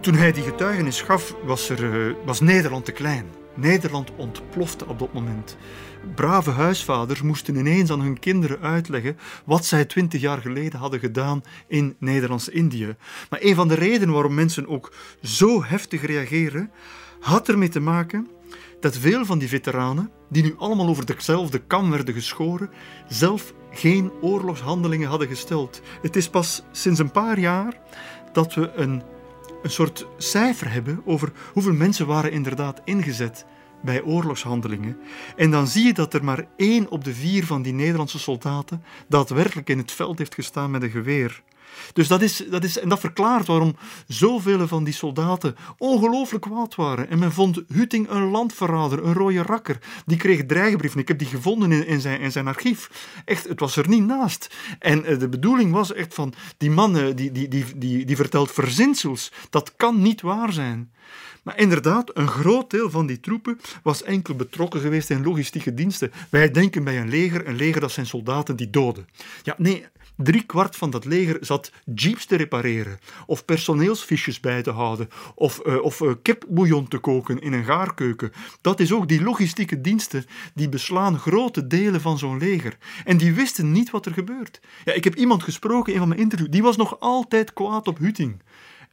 Toen hij die getuigenis gaf, was, er, uh, was Nederland te klein. Nederland ontplofte op dat moment. Brave huisvaders moesten ineens aan hun kinderen uitleggen wat zij twintig jaar geleden hadden gedaan in Nederlands-Indië. Maar een van de redenen waarom mensen ook zo heftig reageren, had ermee te maken dat veel van die veteranen, die nu allemaal over dezelfde kam werden geschoren, zelf geen oorlogshandelingen hadden gesteld. Het is pas sinds een paar jaar dat we een een soort cijfer hebben over hoeveel mensen waren inderdaad ingezet bij oorlogshandelingen. En dan zie je dat er maar één op de vier van die Nederlandse soldaten daadwerkelijk in het veld heeft gestaan met een geweer. Dus dat is, dat is, en dat verklaart waarom zoveel van die soldaten ongelooflijk kwaad waren. En men vond Hutting een landverrader, een rode rakker. Die kreeg dreigbrieven. Ik heb die gevonden in, in, zijn, in zijn archief. Echt, het was er niet naast. En eh, de bedoeling was echt van, die man die, die, die, die, die vertelt verzinsels. Dat kan niet waar zijn. Maar inderdaad, een groot deel van die troepen was enkel betrokken geweest in logistieke diensten. Wij denken bij een leger, een leger dat zijn soldaten die doden. Ja, nee, Drie kwart van dat leger zat jeeps te repareren, of personeelsfiches bij te houden, of, uh, of uh, kipbouillon te koken in een gaarkeuken. Dat is ook die logistieke diensten die beslaan grote delen van zo'n leger. En die wisten niet wat er gebeurt. Ja, ik heb iemand gesproken in van mijn interview, die was nog altijd kwaad op Hutting.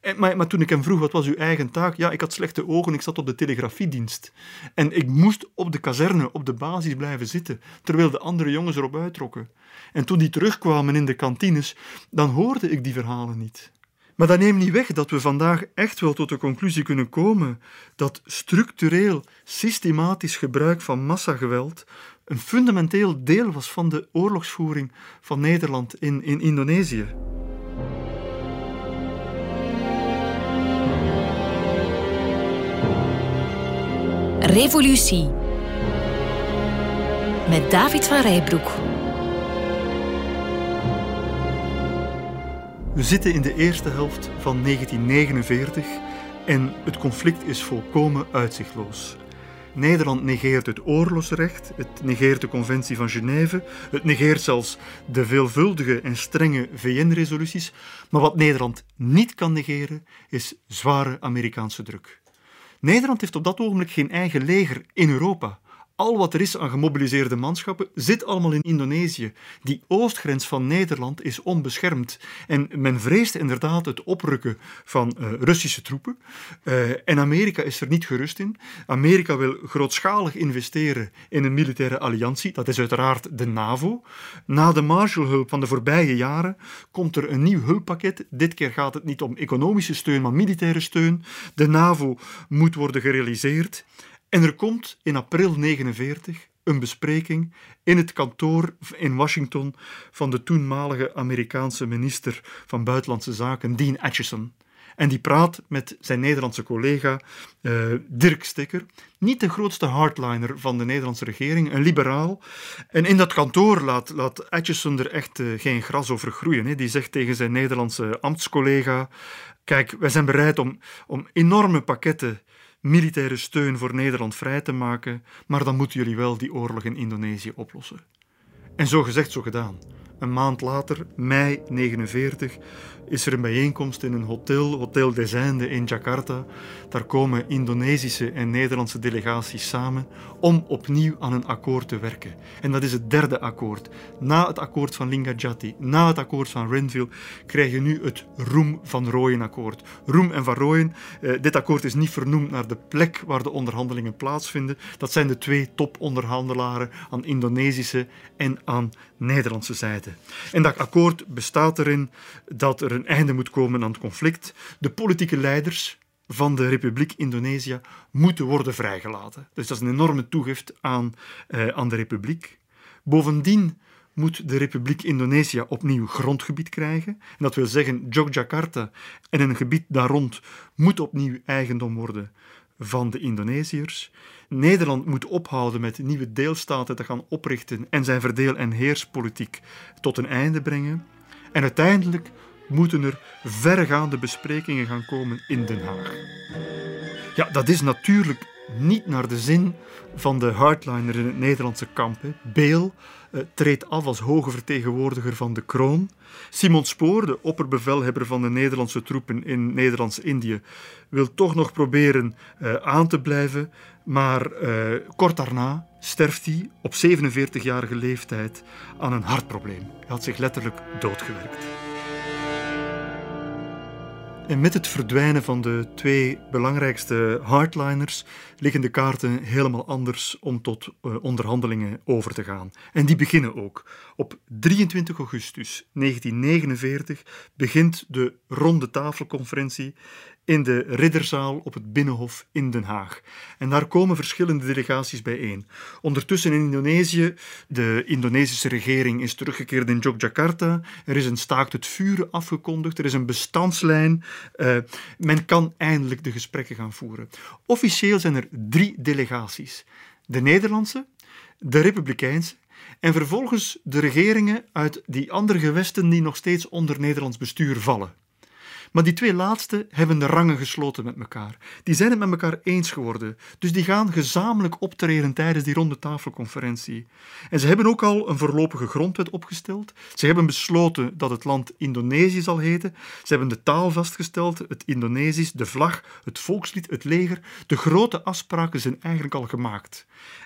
En, maar, maar, toen ik hem vroeg, wat was uw eigen taak? Ja, ik had slechte ogen, ik zat op de telegrafiedienst. En ik moest op de kazerne, op de basis blijven zitten, terwijl de andere jongens erop uittrokken. En toen die terugkwamen in de kantines, dan hoorde ik die verhalen niet. Maar dat neemt niet weg dat we vandaag echt wel tot de conclusie kunnen komen dat structureel, systematisch gebruik van massageweld een fundamenteel deel was van de oorlogsvoering van Nederland in, in Indonesië. Revolutie met David van Rijbroek. We zitten in de eerste helft van 1949 en het conflict is volkomen uitzichtloos. Nederland negeert het oorlogsrecht, het negeert de Conventie van Genève, het negeert zelfs de veelvuldige en strenge VN-resoluties. Maar wat Nederland niet kan negeren, is zware Amerikaanse druk. Nederland heeft op dat ogenblik geen eigen leger in Europa. Al wat er is aan gemobiliseerde manschappen zit allemaal in Indonesië. Die oostgrens van Nederland is onbeschermd. En men vreest inderdaad het oprukken van uh, Russische troepen. Uh, en Amerika is er niet gerust in. Amerika wil grootschalig investeren in een militaire alliantie. Dat is uiteraard de NAVO. Na de Marshallhulp van de voorbije jaren komt er een nieuw hulppakket. Dit keer gaat het niet om economische steun, maar militaire steun. De NAVO moet worden gerealiseerd. En er komt in april 1949 een bespreking in het kantoor in Washington van de toenmalige Amerikaanse minister van Buitenlandse Zaken, Dean Acheson. En die praat met zijn Nederlandse collega uh, Dirk Stikker, niet de grootste hardliner van de Nederlandse regering, een liberaal. En in dat kantoor laat, laat Acheson er echt uh, geen gras over groeien. Hè. Die zegt tegen zijn Nederlandse ambtscollega: Kijk, wij zijn bereid om, om enorme pakketten militaire steun voor Nederland vrij te maken, maar dan moeten jullie wel die oorlog in Indonesië oplossen. En zo gezegd, zo gedaan. Een maand later, mei 49, is er een bijeenkomst in een hotel, Hotel des in Jakarta. Daar komen Indonesische en Nederlandse delegaties samen om opnieuw aan een akkoord te werken. En dat is het derde akkoord. Na het akkoord van Linggadjati, na het akkoord van Renville, krijg je nu het Roem van Rooyen akkoord. Roem en van Rooyen, eh, dit akkoord is niet vernoemd naar de plek waar de onderhandelingen plaatsvinden. Dat zijn de twee toponderhandelaren aan Indonesische en aan Nederlandse zijde. En dat akkoord bestaat erin dat er een einde moet komen aan het conflict. De politieke leiders van de Republiek Indonesië moeten worden vrijgelaten. Dus dat is een enorme toegift aan, eh, aan de Republiek. Bovendien moet de Republiek Indonesië opnieuw grondgebied krijgen. En dat wil zeggen, Yogyakarta en een gebied daar rond moet opnieuw eigendom worden van de Indonesiërs. Nederland moet ophouden met nieuwe deelstaten te gaan oprichten en zijn verdeel- en heerspolitiek tot een einde brengen. En uiteindelijk moeten er vergaande besprekingen gaan komen in Den Haag. Ja, dat is natuurlijk niet naar de zin van de hardliner in het Nederlandse kamp. Beel uh, treedt af als hoge vertegenwoordiger van de kroon. Simon Spoor, de opperbevelhebber van de Nederlandse troepen in Nederlands-Indië, wil toch nog proberen uh, aan te blijven, maar uh, kort daarna sterft hij op 47-jarige leeftijd aan een hartprobleem. Hij had zich letterlijk doodgewerkt. En met het verdwijnen van de twee belangrijkste hardliners liggen de kaarten helemaal anders om tot uh, onderhandelingen over te gaan. En die beginnen ook. Op 23 augustus 1949 begint de ronde tafelconferentie in de Ridderzaal op het Binnenhof in Den Haag. En daar komen verschillende delegaties bijeen. Ondertussen in Indonesië, de Indonesische regering is teruggekeerd in Yogyakarta. Er is een staakt het vuren afgekondigd, er is een bestandslijn. Uh, men kan eindelijk de gesprekken gaan voeren. Officieel zijn er drie delegaties. De Nederlandse, de Republikeinse en vervolgens de regeringen uit die andere gewesten die nog steeds onder Nederlands bestuur vallen. Maar die twee laatste hebben de rangen gesloten met elkaar. Die zijn het met elkaar eens geworden. Dus die gaan gezamenlijk optreden tijdens die ronde tafelconferentie. En ze hebben ook al een voorlopige grondwet opgesteld. Ze hebben besloten dat het land Indonesië zal heten. Ze hebben de taal vastgesteld, het Indonesisch, de vlag, het volkslied, het leger. De grote afspraken zijn eigenlijk al gemaakt.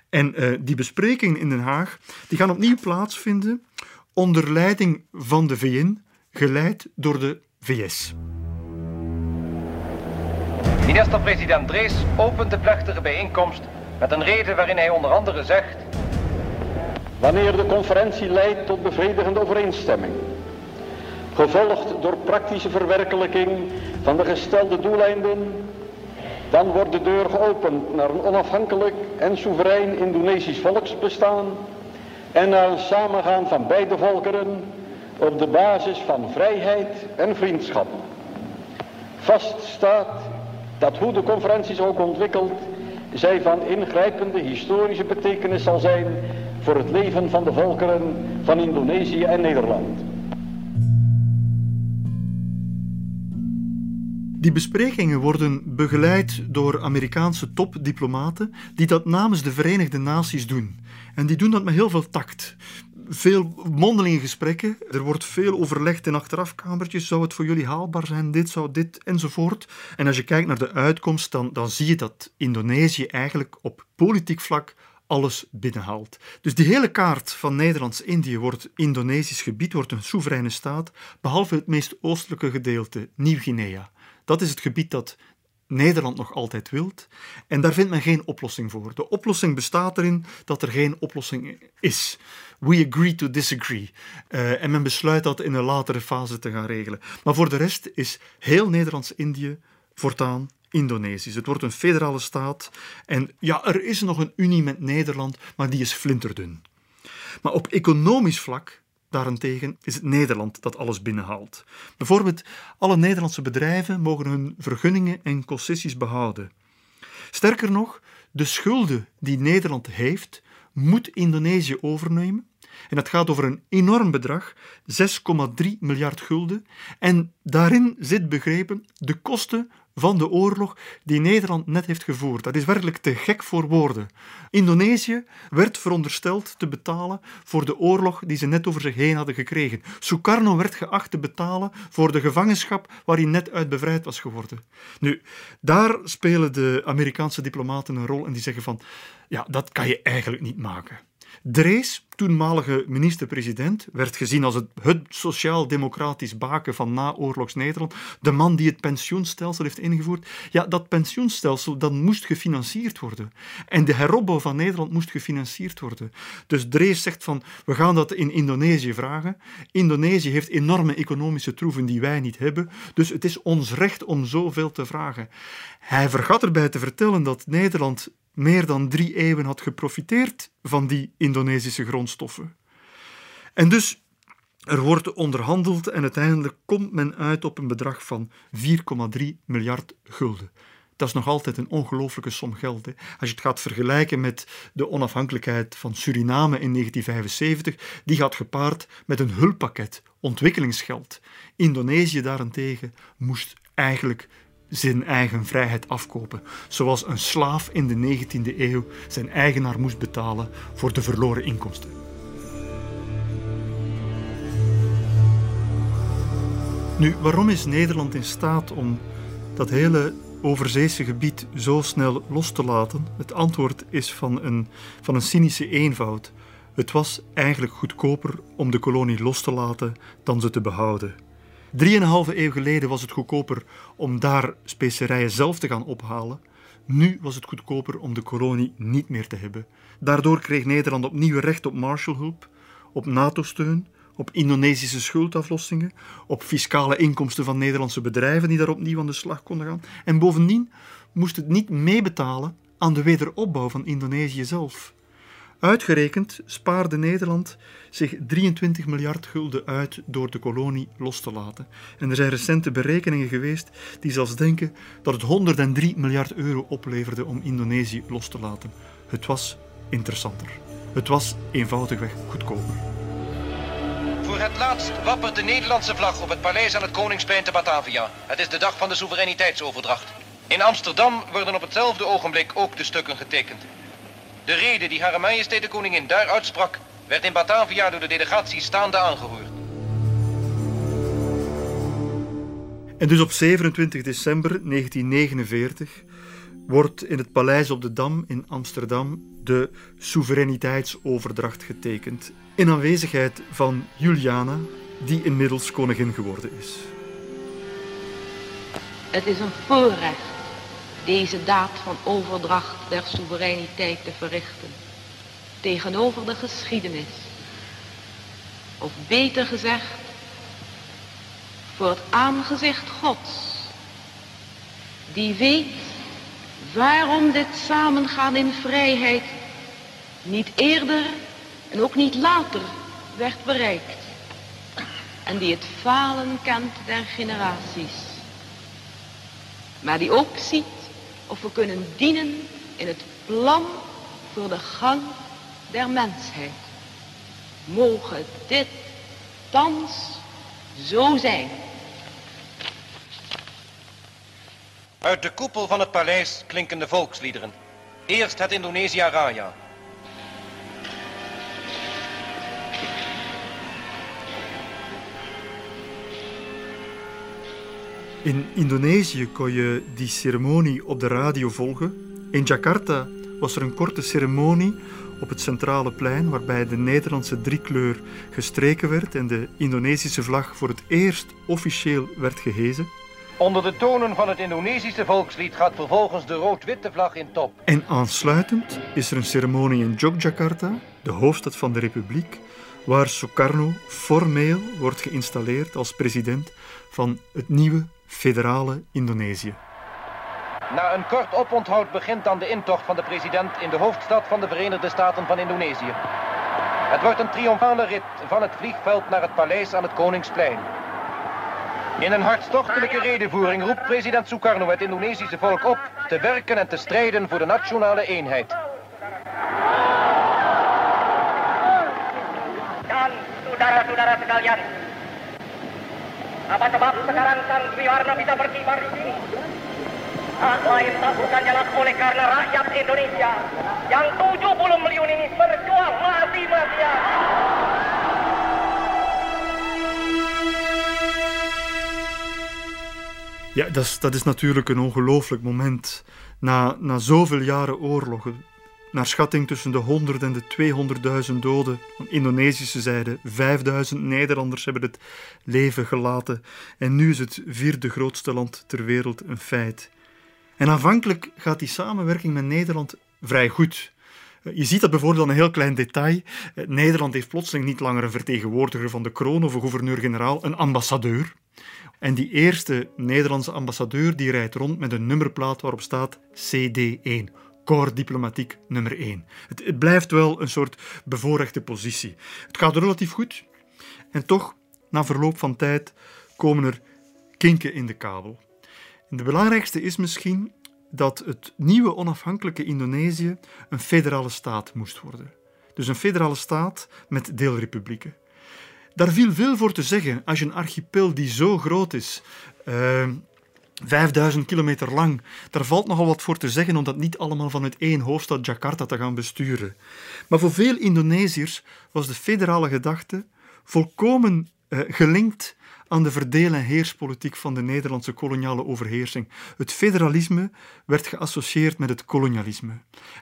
En uh, die besprekingen in Den Haag die gaan opnieuw plaatsvinden onder leiding van de VN, geleid door de VS. Minister-president Drees opent de plechtige bijeenkomst met een reden waarin hij onder andere zegt... Wanneer de conferentie leidt tot bevredigende overeenstemming, gevolgd door praktische verwerkelijking van de gestelde doeleinden, dan wordt de deur geopend naar een onafhankelijk en soeverein Indonesisch volksbestaan en naar een samengaan van beide volkeren op de basis van vrijheid en vriendschap. Vast staat dat hoe de conferentie zich ook ontwikkelt, zij van ingrijpende historische betekenis zal zijn voor het leven van de volkeren van Indonesië en Nederland. Die besprekingen worden begeleid door Amerikaanse topdiplomaten die dat namens de Verenigde Naties doen. En die doen dat met heel veel tact. Veel mondelinge gesprekken. Er wordt veel overlegd in achterafkamertjes. Zou het voor jullie haalbaar zijn? Dit zou dit enzovoort. En als je kijkt naar de uitkomst, dan, dan zie je dat Indonesië eigenlijk op politiek vlak alles binnenhaalt. Dus die hele kaart van Nederlands-Indië wordt Indonesisch gebied, wordt een soevereine staat, behalve het meest oostelijke gedeelte, Nieuw-Guinea. Dat is het gebied dat Nederland nog altijd wilt. En daar vindt men geen oplossing voor. De oplossing bestaat erin dat er geen oplossing is. We agree to disagree. Uh, en men besluit dat in een latere fase te gaan regelen. Maar voor de rest is heel Nederlands-Indië voortaan Indonesisch. Het wordt een federale staat. En ja, er is nog een unie met Nederland, maar die is flinterdun. Maar op economisch vlak Daarentegen is het Nederland dat alles binnenhaalt. Bijvoorbeeld, alle Nederlandse bedrijven mogen hun vergunningen en concessies behouden. Sterker nog, de schulden die Nederland heeft, moet Indonesië overnemen. En dat gaat over een enorm bedrag, 6,3 miljard gulden. En daarin zit begrepen de kosten van de oorlog die Nederland net heeft gevoerd. Dat is werkelijk te gek voor woorden. Indonesië werd verondersteld te betalen voor de oorlog die ze net over zich heen hadden gekregen. Sukarno werd geacht te betalen voor de gevangenschap waar hij net uit bevrijd was geworden. Nu, daar spelen de Amerikaanse diplomaten een rol en die zeggen van, ja, dat kan je eigenlijk niet maken. Drees, toenmalige minister-president, werd gezien als het, het sociaal-democratisch baken van naoorlogs Nederland. De man die het pensioenstelsel heeft ingevoerd. Ja, dat pensioenstelsel dat moest gefinancierd worden. En de heropbouw van Nederland moest gefinancierd worden. Dus Drees zegt van, we gaan dat in Indonesië vragen. Indonesië heeft enorme economische troeven die wij niet hebben. Dus het is ons recht om zoveel te vragen. Hij vergat erbij te vertellen dat Nederland meer dan drie eeuwen had geprofiteerd van die Indonesische grondstoffen. En dus er wordt onderhandeld en uiteindelijk komt men uit op een bedrag van 4,3 miljard gulden. Dat is nog altijd een ongelooflijke som geld. Als je het gaat vergelijken met de onafhankelijkheid van Suriname in 1975, die gaat gepaard met een hulppakket, ontwikkelingsgeld. Indonesië daarentegen moest eigenlijk zijn eigen vrijheid afkopen, zoals een slaaf in de 19e eeuw zijn eigenaar moest betalen voor de verloren inkomsten. Nu, waarom is Nederland in staat om dat hele overzeese gebied zo snel los te laten? Het antwoord is van een, van een cynische eenvoud. Het was eigenlijk goedkoper om de kolonie los te laten dan ze te behouden. Drieënhalve eeuw geleden was het goedkoper om daar specerijen zelf te gaan ophalen. Nu was het goedkoper om de kolonie niet meer te hebben. Daardoor kreeg Nederland opnieuw recht op Marshallhulp, op NATO-steun, op Indonesische schuldaflossingen, op fiscale inkomsten van Nederlandse bedrijven die daar opnieuw aan de slag konden gaan. En bovendien moest het niet meebetalen aan de wederopbouw van Indonesië zelf. Uitgerekend spaarde Nederland zich 23 miljard gulden uit door de kolonie los te laten. En er zijn recente berekeningen geweest die zelfs denken dat het 103 miljard euro opleverde om Indonesië los te laten. Het was interessanter. Het was eenvoudigweg goedkoper. Voor het laatst wappert de Nederlandse vlag op het paleis aan het Koningsplein te Batavia. Het is de dag van de soevereiniteitsoverdracht. In Amsterdam worden op hetzelfde ogenblik ook de stukken getekend. De reden die Hare Majesteit de Koningin daar uitsprak, werd in Batavia door de delegatie staande aangehoord. En dus op 27 december 1949 wordt in het Paleis op de Dam in Amsterdam de soevereiniteitsoverdracht getekend. In aanwezigheid van Juliana, die inmiddels koningin geworden is. Het is een voorrecht deze daad van overdracht der soevereiniteit te verrichten tegenover de geschiedenis. Of beter gezegd, voor het aangezicht Gods, die weet waarom dit samengaan in vrijheid niet eerder en ook niet later werd bereikt. En die het falen kent der generaties. Maar die ook ziet of we kunnen dienen in het plan voor de gang der mensheid. Mogen dit thans zo zijn. Uit de koepel van het paleis klinken de volksliederen. Eerst het Indonesia Raya. In Indonesië kon je die ceremonie op de radio volgen. In Jakarta was er een korte ceremonie op het centrale plein waarbij de Nederlandse driekleur gestreken werd en de Indonesische vlag voor het eerst officieel werd gehezen. Onder de tonen van het Indonesische volkslied gaat vervolgens de rood-witte vlag in top. En aansluitend is er een ceremonie in Yogyakarta, de hoofdstad van de republiek, waar Sukarno formeel wordt geïnstalleerd als president van het nieuwe federale Indonesië. Na een kort oponthoud begint dan de intocht van de president in de hoofdstad van de Verenigde Staten van Indonesië. Het wordt een triomfale rit van het vliegveld naar het paleis aan het Koningsplein. In een hartstochtelijke redenvoering roept president Sukarno het Indonesische volk op te werken en te strijden voor de nationale eenheid. Dan saudara-saudara sekalian, apa sebab sekarang sang Triwarna bisa berkibar di sini? Tak lain tak bukan jalan oleh karena rakyat Indonesia yang 70 miljoen ini berjuang mati-matian. Ja, dat is, dat is natuurlijk een ongelooflijk moment. Na, na zoveel jaren oorlogen, naar schatting tussen de 100 en de 200.000 doden. Van Indonesische zijde, 5000 Nederlanders hebben het leven gelaten. En nu is het vierde grootste land ter wereld een feit. En aanvankelijk gaat die samenwerking met Nederland vrij goed. Je ziet dat bijvoorbeeld aan een heel klein detail. Nederland heeft plotseling niet langer een vertegenwoordiger van de kroon of een gouverneur-generaal, een ambassadeur. En die eerste Nederlandse ambassadeur die rijdt rond met een nummerplaat waarop staat CD1. Corps diplomatiek nummer 1. Het, blijft wel een soort bevoorrechte positie. Het gaat relatief goed. En toch, na verloop van tijd, komen er kinken in de kabel. En de belangrijkste is misschien dat het nieuwe onafhankelijke Indonesië een federale staat moest worden. Dus een federale staat met deelrepublieken. Daar viel veel voor te zeggen als je een archipel die zo groot is, uh, 5000 kilometer lang, daar valt nogal wat voor te zeggen om dat niet allemaal vanuit één hoofdstad Jakarta te gaan besturen. Maar voor veel Indonesiërs was de federale gedachte volkomen uh, gelinkt aan de verdeel- en heerspolitiek van de Nederlandse koloniale overheersing. Het federalisme werd geassocieerd met het kolonialisme.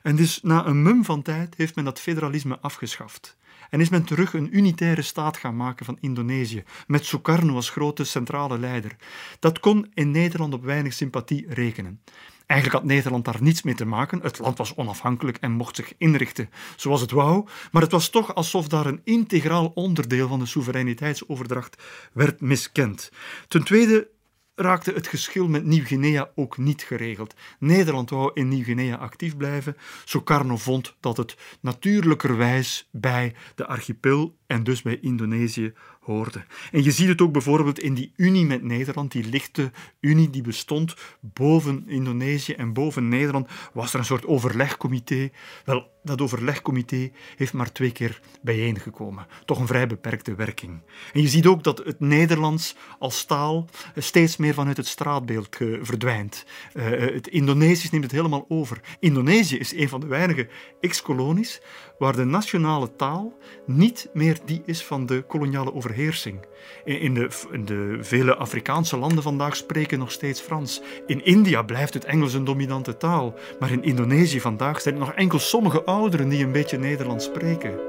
En dus na een mum van tijd heeft men dat federalisme afgeschaft. En is men terug een unitaire staat gaan maken van Indonesië, met Sukarno als grote centrale leider. Dat kon in Nederland op weinig sympathie rekenen. Eigenlijk had Nederland daar niets mee te maken. Het land was onafhankelijk en mocht zich inrichten zoals het wou. Maar het was toch alsof daar een integraal onderdeel van de soevereiniteitsoverdracht werd miskend. Ten tweede raakte het geschil met Nieuw-Guinea ook niet geregeld. Nederland wou in Nieuw-Guinea actief blijven. Sukarno vond dat het natuurlijkerwijs bij de archipel en dus bij Indonesië hoorde. En je ziet het ook bijvoorbeeld in die unie met Nederland, die lichte unie die bestond boven Indonesië en boven Nederland, was er een soort overlegcomité. Wel, dat overlegcomité heeft maar twee keer bijeengekomen. Toch een vrij beperkte werking. En je ziet ook dat het Nederlands als taal steeds meer vanuit het straatbeeld verdwijnt. Uh, het Indonesisch neemt het helemaal over. Indonesië is een van de weinige ex-kolonies waar de nationale taal niet meer die is van de koloniale overheersing. In de, in de vele Afrikaanse landen vandaag spreken nog steeds Frans. In India blijft het Engels een dominante taal, maar in Indonesië vandaag zijn er nog enkel sommige ouderen die een beetje Nederlands spreken.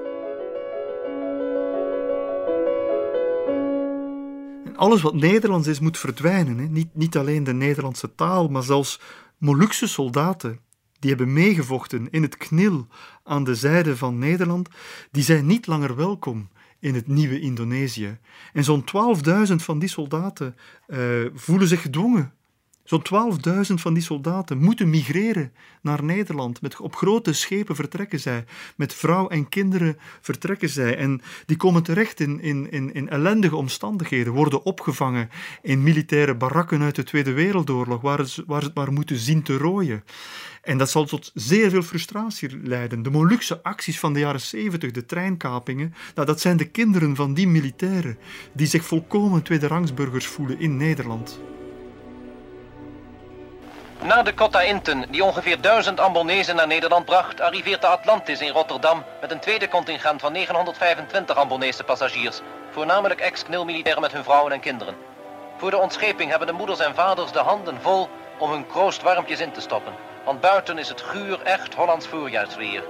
En alles wat Nederlands is, moet verdwijnen. Hè? Niet, niet alleen de Nederlandse taal, maar zelfs Molukse soldaten die hebben meegevochten in het knil aan de zijde van Nederland, die zijn niet langer welkom in het nieuwe Indonesië. En zo'n 12.000 van die soldaten uh, voelen zich gedwongen. Zo'n 12.000 van die soldaten moeten migreren naar Nederland. Met, op grote schepen vertrekken zij. Met vrouw en kinderen vertrekken zij. En die komen terecht in, in, in, in ellendige omstandigheden. Worden opgevangen in militaire barakken uit de Tweede Wereldoorlog, waar ze, waar ze maar moeten zien te rooien. En dat zal tot zeer veel frustratie leiden. De Molukse acties van de jaren 70, de treinkapingen, nou, dat zijn de kinderen van die militairen die zich volkomen tweederangsburgers voelen in Nederland. Na de Cotta Inten, die ongeveer duizend Ambonezen naar Nederland bracht, arriveert de Atlantis in Rotterdam met een tweede contingent van 925 Ambonese passagiers, voornamelijk ex-knil-militairen met hun vrouwen en kinderen. Voor de ontscheping hebben de moeders en vaders de handen vol om hun kroost warmpjes in te stoppen, want buiten is het guur echt Hollands voorjaarsweer.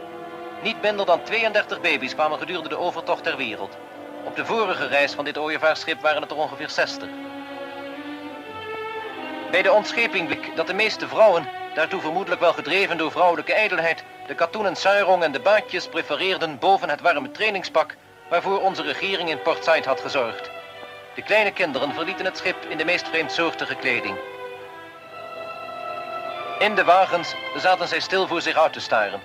Niet minder dan 32 baby's kwamen gedurende de overtocht ter wereld. Op de vorige reis van dit ooievaarsschip waren het er ongeveer 60. Bij de ontscheping bleek dat de meeste vrouwen, daartoe vermoedelijk wel gedreven door vrouwelijke ijdelheid, de katoenen suirong en de baadjes prefereerden boven het warme trainingspak waarvoor onze regering in Port Said had gezorgd. De kleine kinderen verlieten het schip in de meest vreemdsoortige kleding. In de wagens zaten zij stil voor zich uit te staren.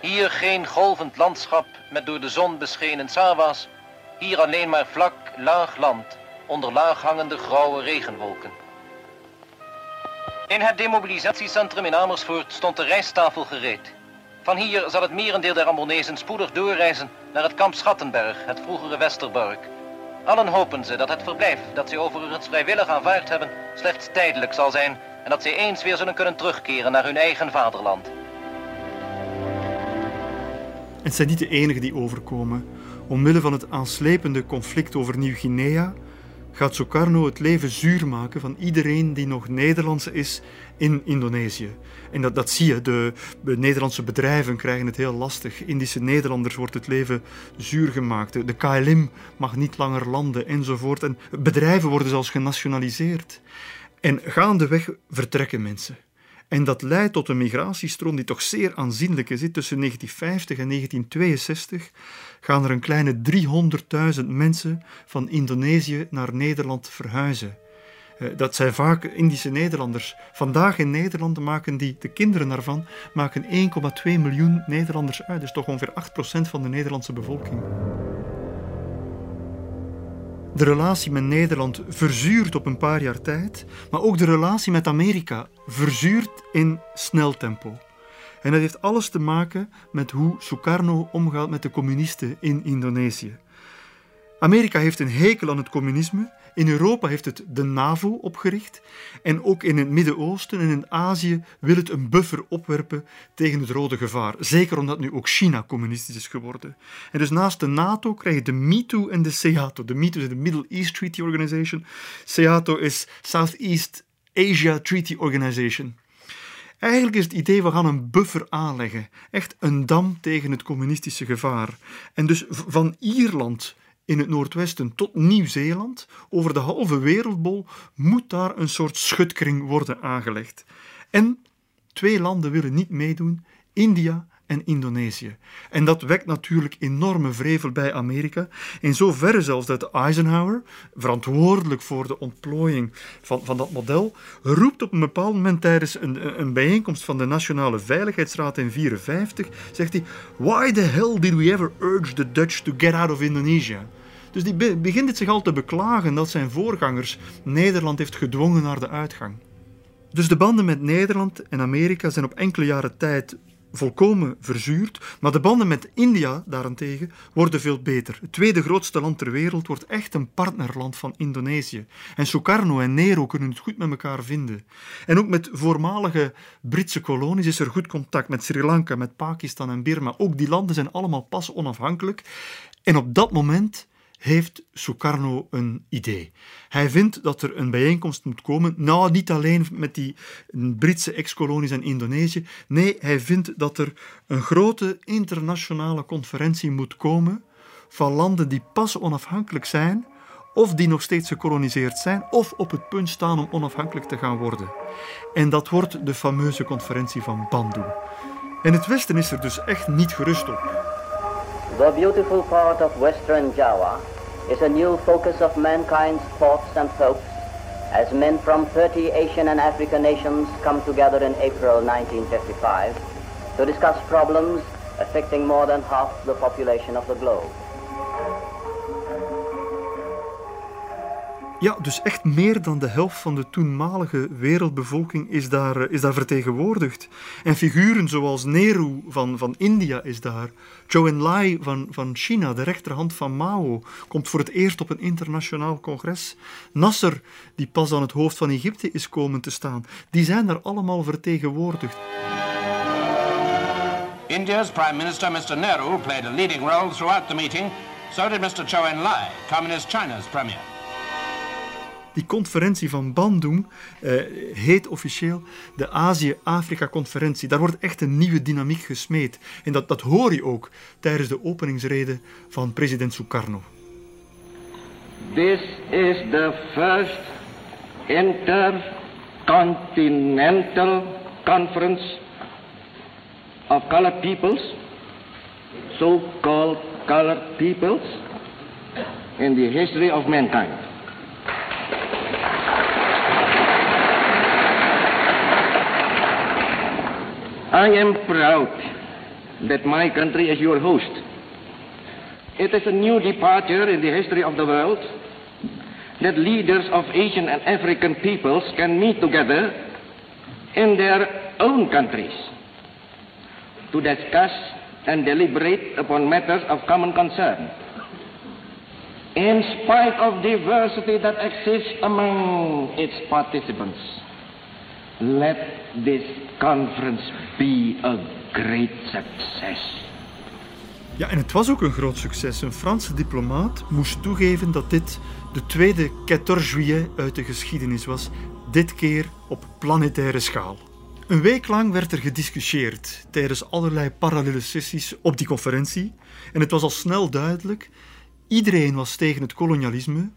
Hier geen golvend landschap met door de zon beschenen sawa's. Hier alleen maar vlak, laag land onder laag hangende grauwe regenwolken. In het demobilisatiecentrum in Amersfoort stond de rijsttafel gereed. Van hier zal het merendeel der Ambonezen spoedig doorreizen naar het kamp Schattenberg, het vroegere Westerbork. Allen hopen ze dat het verblijf dat ze overigens vrijwillig aanvaard hebben slechts tijdelijk zal zijn en dat ze eens weer zullen kunnen terugkeren naar hun eigen vaderland. Het zijn niet de enigen die overkomen. Omwille van het aanslepende conflict over Nieuw-Guinea gaat Sukarno het leven zuur maken van iedereen die nog Nederlandse is in Indonesië. En dat, dat zie je, de, de Nederlandse bedrijven krijgen het heel lastig. Indische Nederlanders wordt het leven zuur gemaakt. De, de KLM mag niet langer landen enzovoort. En bedrijven worden zelfs genationaliseerd. En gaandeweg vertrekken mensen. En dat leidt tot een migratiestroom die toch zeer aanzienlijk is. Tussen 1950 en 1962 gaan er een kleine 300.000 mensen van Indonesië naar Nederland verhuizen. Eh, dat zijn vaak Indische Nederlanders. Vandaag in Nederland maken die, de kinderen daarvan, maken 1,2 miljoen Nederlanders uit. Dus toch ongeveer 8% van de Nederlandse bevolking. De relatie met Nederland verzuurt op een paar jaar tijd, maar ook de relatie met Amerika verzuurt in snel tempo. En dat heeft alles te maken met hoe Sukarno omgaat met de communisten in Indonesië. Amerika heeft een hekel aan het communisme. In Europa heeft het de NAVO opgericht. En ook in het Midden-Oosten en in Azië wil het een buffer opwerpen tegen het rode gevaar. Zeker omdat nu ook China communistisch is geworden. En dus naast de NATO krijg je de MITO en de SEATO. De MITO is de Middle East Treaty Organization. SEATO is Southeast Asia Treaty Organization. Eigenlijk is het idee, we gaan een buffer aanleggen. Echt een dam tegen het communistische gevaar. En dus van Ierland in het noordwesten tot Nieuw-Zeeland, over de halve wereldbol, moet daar een soort schutkring worden aangelegd. En twee landen willen niet meedoen, India en Indonesië. En dat wekt natuurlijk enorme vrevel bij Amerika. In zoverre zelfs dat Eisenhower, verantwoordelijk voor de ontplooiing van, van dat model, roept op een bepaald moment tijdens een, een bijeenkomst van de Nationale Veiligheidsraad in 1954, zegt hij, Why the hell did we ever urge the Dutch to get out of Indonesia? Dus die begint het zich al te beklagen dat zijn voorgangers Nederland heeft gedwongen naar de uitgang. Dus de banden met Nederland en Amerika zijn op enkele jaren tijd volkomen verzuurd, maar de banden met India daarentegen worden veel beter. Het tweede grootste land ter wereld wordt echt een partnerland van Indonesië. En Sukarno en Nero kunnen het goed met elkaar vinden. En ook met voormalige Britse kolonies is er goed contact met Sri Lanka, met Pakistan en Birma. Ook die landen zijn allemaal pas onafhankelijk. En op dat moment heeft Sukarno een idee. Hij vindt dat er een bijeenkomst moet komen, nou niet alleen met die Britse ex-kolonies en Indonesië, nee, hij vindt dat er een grote internationale conferentie moet komen van landen die pas onafhankelijk zijn, of die nog steeds gekoloniseerd zijn, of op het punt staan om onafhankelijk te gaan worden. En dat wordt de fameuze conferentie van Bandung. En het Westen is er dus echt niet gerust op. The beautiful part of Western Java is a new focus of mankind's thoughts and hopes as men from 30 Asian and African nations come together in April 1955 to discuss problems affecting more than half the population of the globe. Ja, dus echt meer dan de helft van de toenmalige wereldbevolking is daar, eh, is daar vertegenwoordigd. En figuren zoals Nehru van, van India is daar. Zhou Enlai van, van China, de rechterhand van Mao, komt voor het eerst op een internationaal congres. Nasser, die pas aan het hoofd van Egypte is komen te staan, die zijn daar allemaal vertegenwoordigd. India's Prime Minister Mr. Nehru played a leading role throughout the meeting. So did Mr. Zhou Enlai, Communist China's premier. Die conferentie van Bandung eh, heet officieel de Azië-Afrika-conferentie. Daar wordt echt een nieuwe dynamiek gesmeed. En dat, dat hoor je ook tijdens de openingsrede van president Sukarno. This is the first intercontinental conference of colored peoples, so-called colored peoples, in the history of mankind. I am proud that my country is your host. It is a new departure in the history of the world that leaders of Asian and African peoples can meet together in their own countries to discuss and deliberate upon matters of common concern. In spite of diversity that exists among its participants, let this conference be a great success. Ja, en het was ook een groot succes. Een Franse diplomaat moest toegeven dat dit de tweede 14 juillet uit de geschiedenis was, dit keer op planetaire schaal. Een week lang werd er gediscussieerd tijdens allerlei parallele sessies op die conferentie. En het was al snel duidelijk: iedereen was tegen het kolonialisme,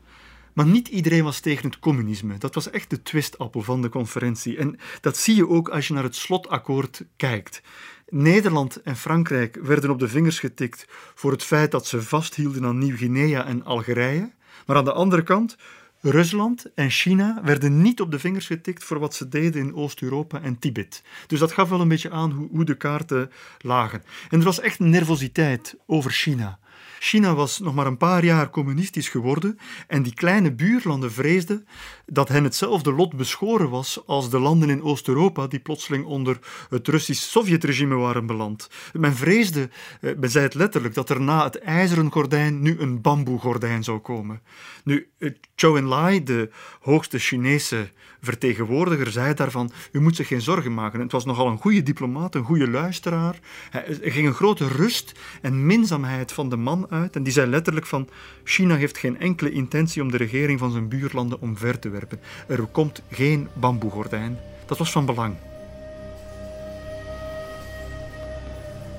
maar niet iedereen was tegen het communisme. Dat was echt de twistappel van de conferentie. En dat zie je ook als je naar het slotakkoord kijkt. Nederland en Frankrijk werden op de vingers getikt voor het feit dat ze vasthielden aan Nieuw-Guinea en Algerije. Maar aan de andere kant, Rusland en China werden niet op de vingers getikt voor wat ze deden in Oost-Europa en Tibet. Dus dat gaf wel een beetje aan hoe, hoe de kaarten lagen. En er was echt nervositeit over China. China was nog maar een paar jaar communistisch geworden en die kleine buurlanden vreesden dat hen hetzelfde lot beschoren was als de landen in Oost-Europa die plotseling onder het Russisch-Sovjet-regime waren beland. Men vreesde, eh, men zei het letterlijk, dat er na het ijzeren gordijn nu een bamboegordijn zou komen. Nu, eh, Zhou Enlai, de hoogste Chinese vertegenwoordiger, zei daarvan, u moet zich geen zorgen maken. Het was nogal een goede diplomaat, een goede luisteraar. Er ging een grote rust en minzaamheid van de man uit en die zei letterlijk van, China heeft geen enkele intentie om de regering van zijn buurlanden omver te werpen. Er komt geen bamboegordijn. Dat was van belang.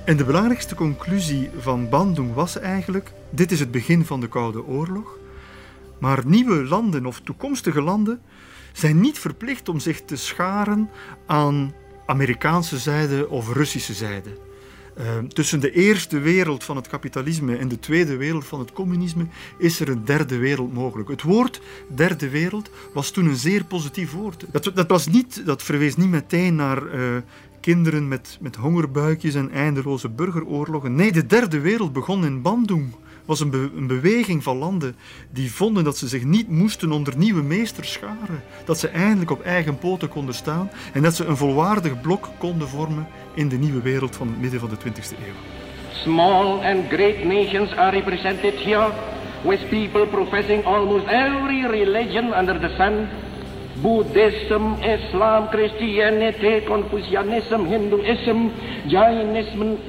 En de belangrijkste conclusie van Bandung was eigenlijk: dit is het begin van de Koude Oorlog. Maar nieuwe landen of toekomstige landen zijn niet verplicht om zich te scharen aan Amerikaanse zijde of Russische zijde. Uh, tussen de eerste wereld van het kapitalisme en de tweede wereld van het communisme is er een derde wereld mogelijk. Het woord derde wereld was toen een zeer positief woord. Dat, dat, was niet, dat verwees niet meteen naar uh, kinderen met, met hongerbuikjes en eindeloze burgeroorlogen. Nee, de derde wereld begon in Bandung was een, be een, beweging van landen die vonden dat ze zich niet moesten onder nieuwe meesters scharen. Dat ze eindelijk op eigen poten konden staan en dat ze een volwaardig blok konden vormen in de nieuwe wereld van het midden van de 20e eeuw. Small and great nations are represented here with people professing almost every religion under the sun Buddhism, Islam, Christianity, Confucianism, Hinduism, Jainism,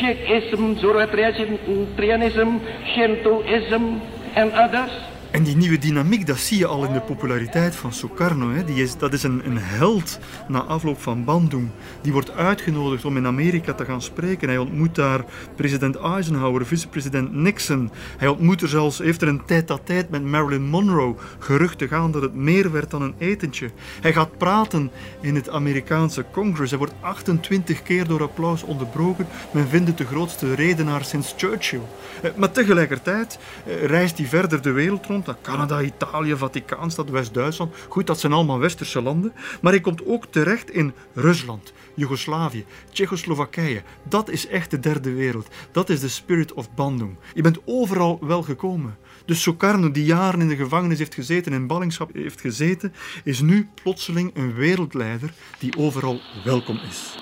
Sikhism, Zoroastrianism, Shintoism, and others. En die nieuwe dynamiek, dat zie je al in de populariteit van Sukarno. Hè. Die is, dat is een, een held na afloop van Bandung. Die wordt uitgenodigd om in Amerika te gaan spreken. Hij ontmoet daar president Eisenhower, vicepresident Nixon. Hij ontmoet er zelfs, heeft er een tijd-à-tijd met Marilyn Monroe. Geruchten gaan dat het meer werd dan een etentje. Hij gaat praten in het Amerikaanse Congress. Hij wordt 28 keer door applaus onderbroken. Men vindt het de grootste redenaar sinds Churchill. Eh, maar tegelijkertijd eh, reist hij verder de wereld rond Canada, Italië, Vaticaanstad, West-Duitsland. Goed, dat zijn allemaal westerse landen. Maar hij komt ook terecht in Rusland, Joegoslavië, Tsjechoslowakije. Dat is echt de derde wereld. Dat is de spirit of Bandung. Je bent overal wel gekomen. Dus Sukarno, die jaren in de gevangenis heeft gezeten en in ballingschap heeft gezeten, is nu plotseling een wereldleider die overal welkom is.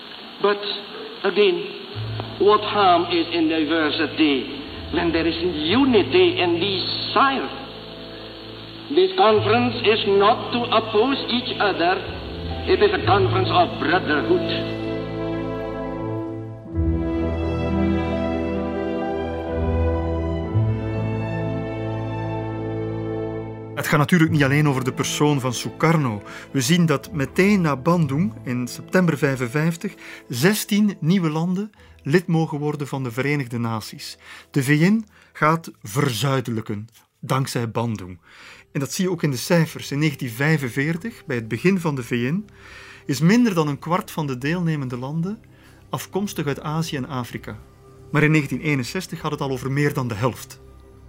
But again, what harm is in diversity when there is unity and desire? This conference is not to oppose each other, it is a conference of brotherhood. Het gaat natuurlijk niet alleen over de persoon van Sukarno. We zien dat meteen na Bandung in september 55 16 nieuwe landen lid mogen worden van de Verenigde Naties. De VN gaat verzuidelijken dankzij Bandung. En dat zie je ook in de cijfers. In 1945, bij het begin van de VN, is minder dan een kwart van de deelnemende landen afkomstig uit Azië en Afrika. Maar in 1961 gaat het al over meer dan de helft.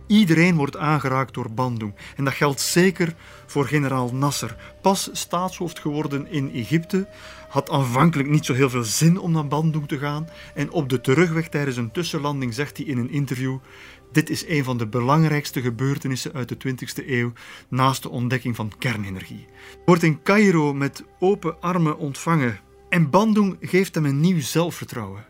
Iedereen wordt aangeraakt door Bandung. En dat geldt zeker voor generaal Nasser. Pas staatshoofd geworden in Egypte, had aanvankelijk niet zo heel veel zin om naar Bandung te gaan. En op de terugweg tijdens een tussenlanding zegt hij in een interview: Dit is een van de belangrijkste gebeurtenissen uit de 20e eeuw, naast de ontdekking van kernenergie. Wordt in Cairo met open armen ontvangen. En Bandung geeft hem een nieuw zelfvertrouwen.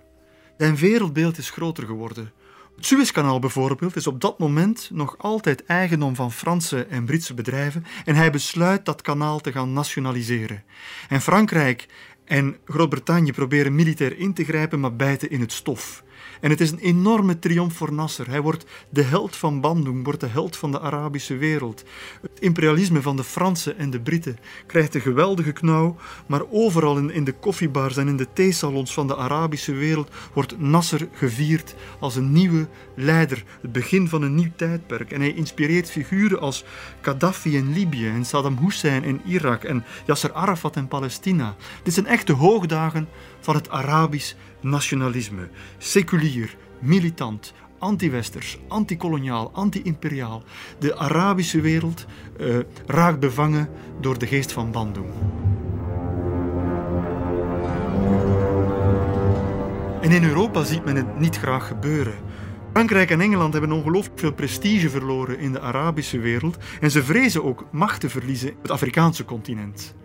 Zijn wereldbeeld is groter geworden. Het Suezkanaal bijvoorbeeld is op dat moment nog altijd eigendom van Franse en Britse bedrijven en hij besluit dat kanaal te gaan nationaliseren. En Frankrijk en Groot-Brittannië proberen militair in te grijpen, maar bijten in het stof. En het is een enorme triomf voor Nasser. Hij wordt de held van Bandung, wordt de held van de Arabische wereld. Het imperialisme van de Fransen en de Britten krijgt een geweldige knauw, maar overal in, de koffiebars en in de theesalons van de Arabische wereld wordt Nasser gevierd als een nieuwe leider, het begin van een nieuw tijdperk. En hij inspireert figuren als Gaddafi in Libië en Saddam Hussein in Irak en Yasser Arafat in Palestina. Dit zijn echte hoogdagen van het Arabisch nationalisme. Seculier, militant, anti-westers, anti-koloniaal, anti-imperiaal. De Arabische wereld uh, raakt bevangen door de geest van Bandung. En in Europa ziet men het niet graag gebeuren. Frankrijk en Engeland hebben ongelooflijk veel prestige verloren in de Arabische wereld en ze vrezen ook macht te verliezen op het Afrikaanse continent.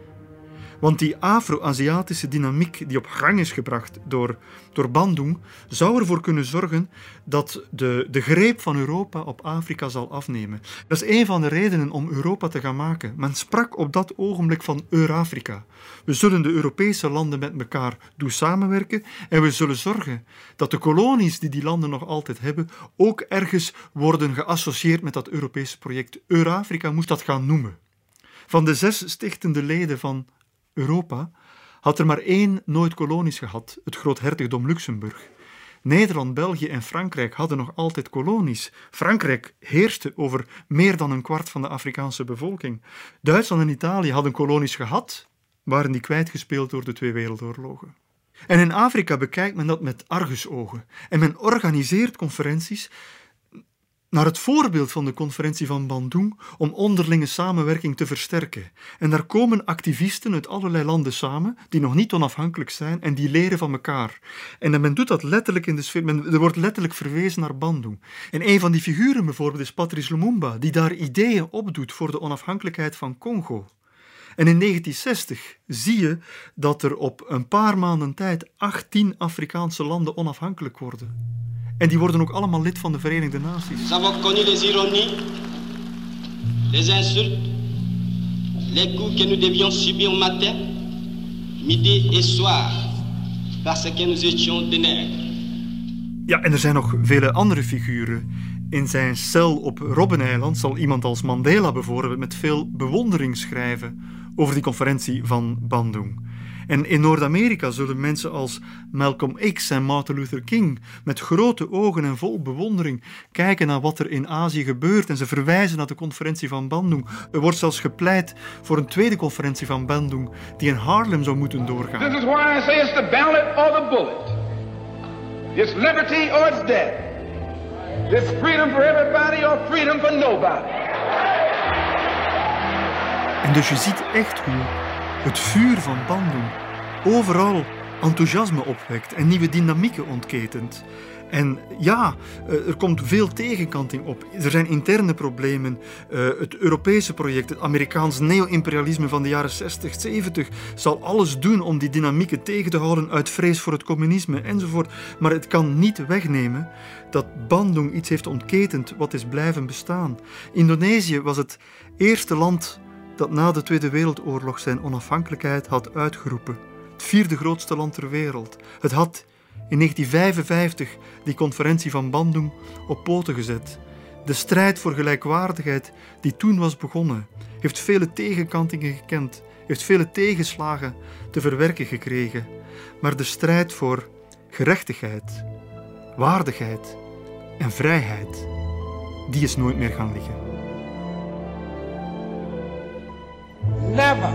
Want die Afro-Aziatische dynamiek die op gang is gebracht door, door Bandung, zou ervoor kunnen zorgen dat de, de greep van Europa op Afrika zal afnemen. Dat is een van de redenen om Europa te gaan maken. Men sprak op dat ogenblik van Eurafrika. We zullen de Europese landen met elkaar doen samenwerken en we zullen zorgen dat de kolonies die die landen nog altijd hebben ook ergens worden geassocieerd met dat Europese project. Eurafrika moest dat gaan noemen. Van de zes stichtende leden van Europa had er maar één nooit kolonies gehad, het groothertogdom Luxemburg. Nederland, België en Frankrijk hadden nog altijd kolonies. Frankrijk heerste over meer dan een kwart van de Afrikaanse bevolking. Duitsland en Italië hadden kolonies gehad, waren die kwijtgespeeld door de twee wereldoorlogen. En in Afrika bekijkt men dat met argusogen en men organiseert conferenties naar het voorbeeld van de conferentie van Bandung om onderlinge samenwerking te versterken. En daar komen activisten uit allerlei landen samen, die nog niet onafhankelijk zijn en die leren van elkaar. En men doet dat letterlijk in de men, er wordt letterlijk verwezen naar Bandung. En een van die figuren bijvoorbeeld is Patrice Lumumba, die daar ideeën opdoet voor de onafhankelijkheid van Congo. En in 1960 zie je dat er op een paar maanden tijd 18 Afrikaanse landen onafhankelijk worden. En die worden ook allemaal lid van de Verenigde Naties. Nous avons connu les ironies, les insultes, les coups que nous devions subir matin, midi et soir, parce que nous étions des nègres. Ja, en er zijn nog vele andere figuren. In zijn cel op Robbeneiland zal iemand als Mandela bijvoorbeeld met veel bewondering schrijven over die conferentie van Bandung. En in Noord-Amerika zullen mensen als Malcolm X en Martin Luther King met grote ogen en vol bewondering kijken naar wat er in Azië gebeurt en ze verwijzen naar de conferentie van Bandung. Er wordt zelfs gepleit voor een tweede conferentie van Bandung die in Harlem zou moeten doorgaan. This is why I say it's the ballot or the bullet. It's liberty or it's death. It's freedom for everybody or freedom for nobody. En dus je ziet echt hoe het vuur van Bandung overal enthousiasme opwekt en nieuwe dynamieken ontketent. En ja, eh, er komt veel tegenkanting op. Er zijn interne problemen. Eh, het Europese project, het Amerikaans neo-imperialisme van de jaren 60, 70, zal alles doen om die dynamieken tegen te houden uit vrees voor het communisme enzovoort. Maar het kan niet wegnemen dat Bandung iets heeft ontketend wat is blijven bestaan. Indonesië was het eerste land dat na de Tweede Wereldoorlog zijn onafhankelijkheid had uitgeroepen. Het vierde grootste land ter wereld. Het had in 1955 die conferentie van Bandung op poten gezet. De strijd voor gelijkwaardigheid die toen was begonnen, heeft vele tegenkantingen gekend, heeft vele tegenslagen te verwerken gekregen. Maar de strijd voor gerechtigheid, waardigheid en vrijheid, die is nooit meer gaan liggen. Never,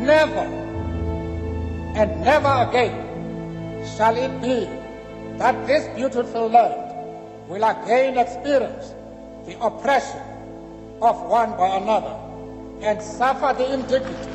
never, and never again shall it be that this beautiful land will again experience the oppression of one by another and suffer the indignity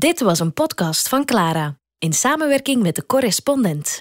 Dit was een podcast van Clara in samenwerking met de correspondent.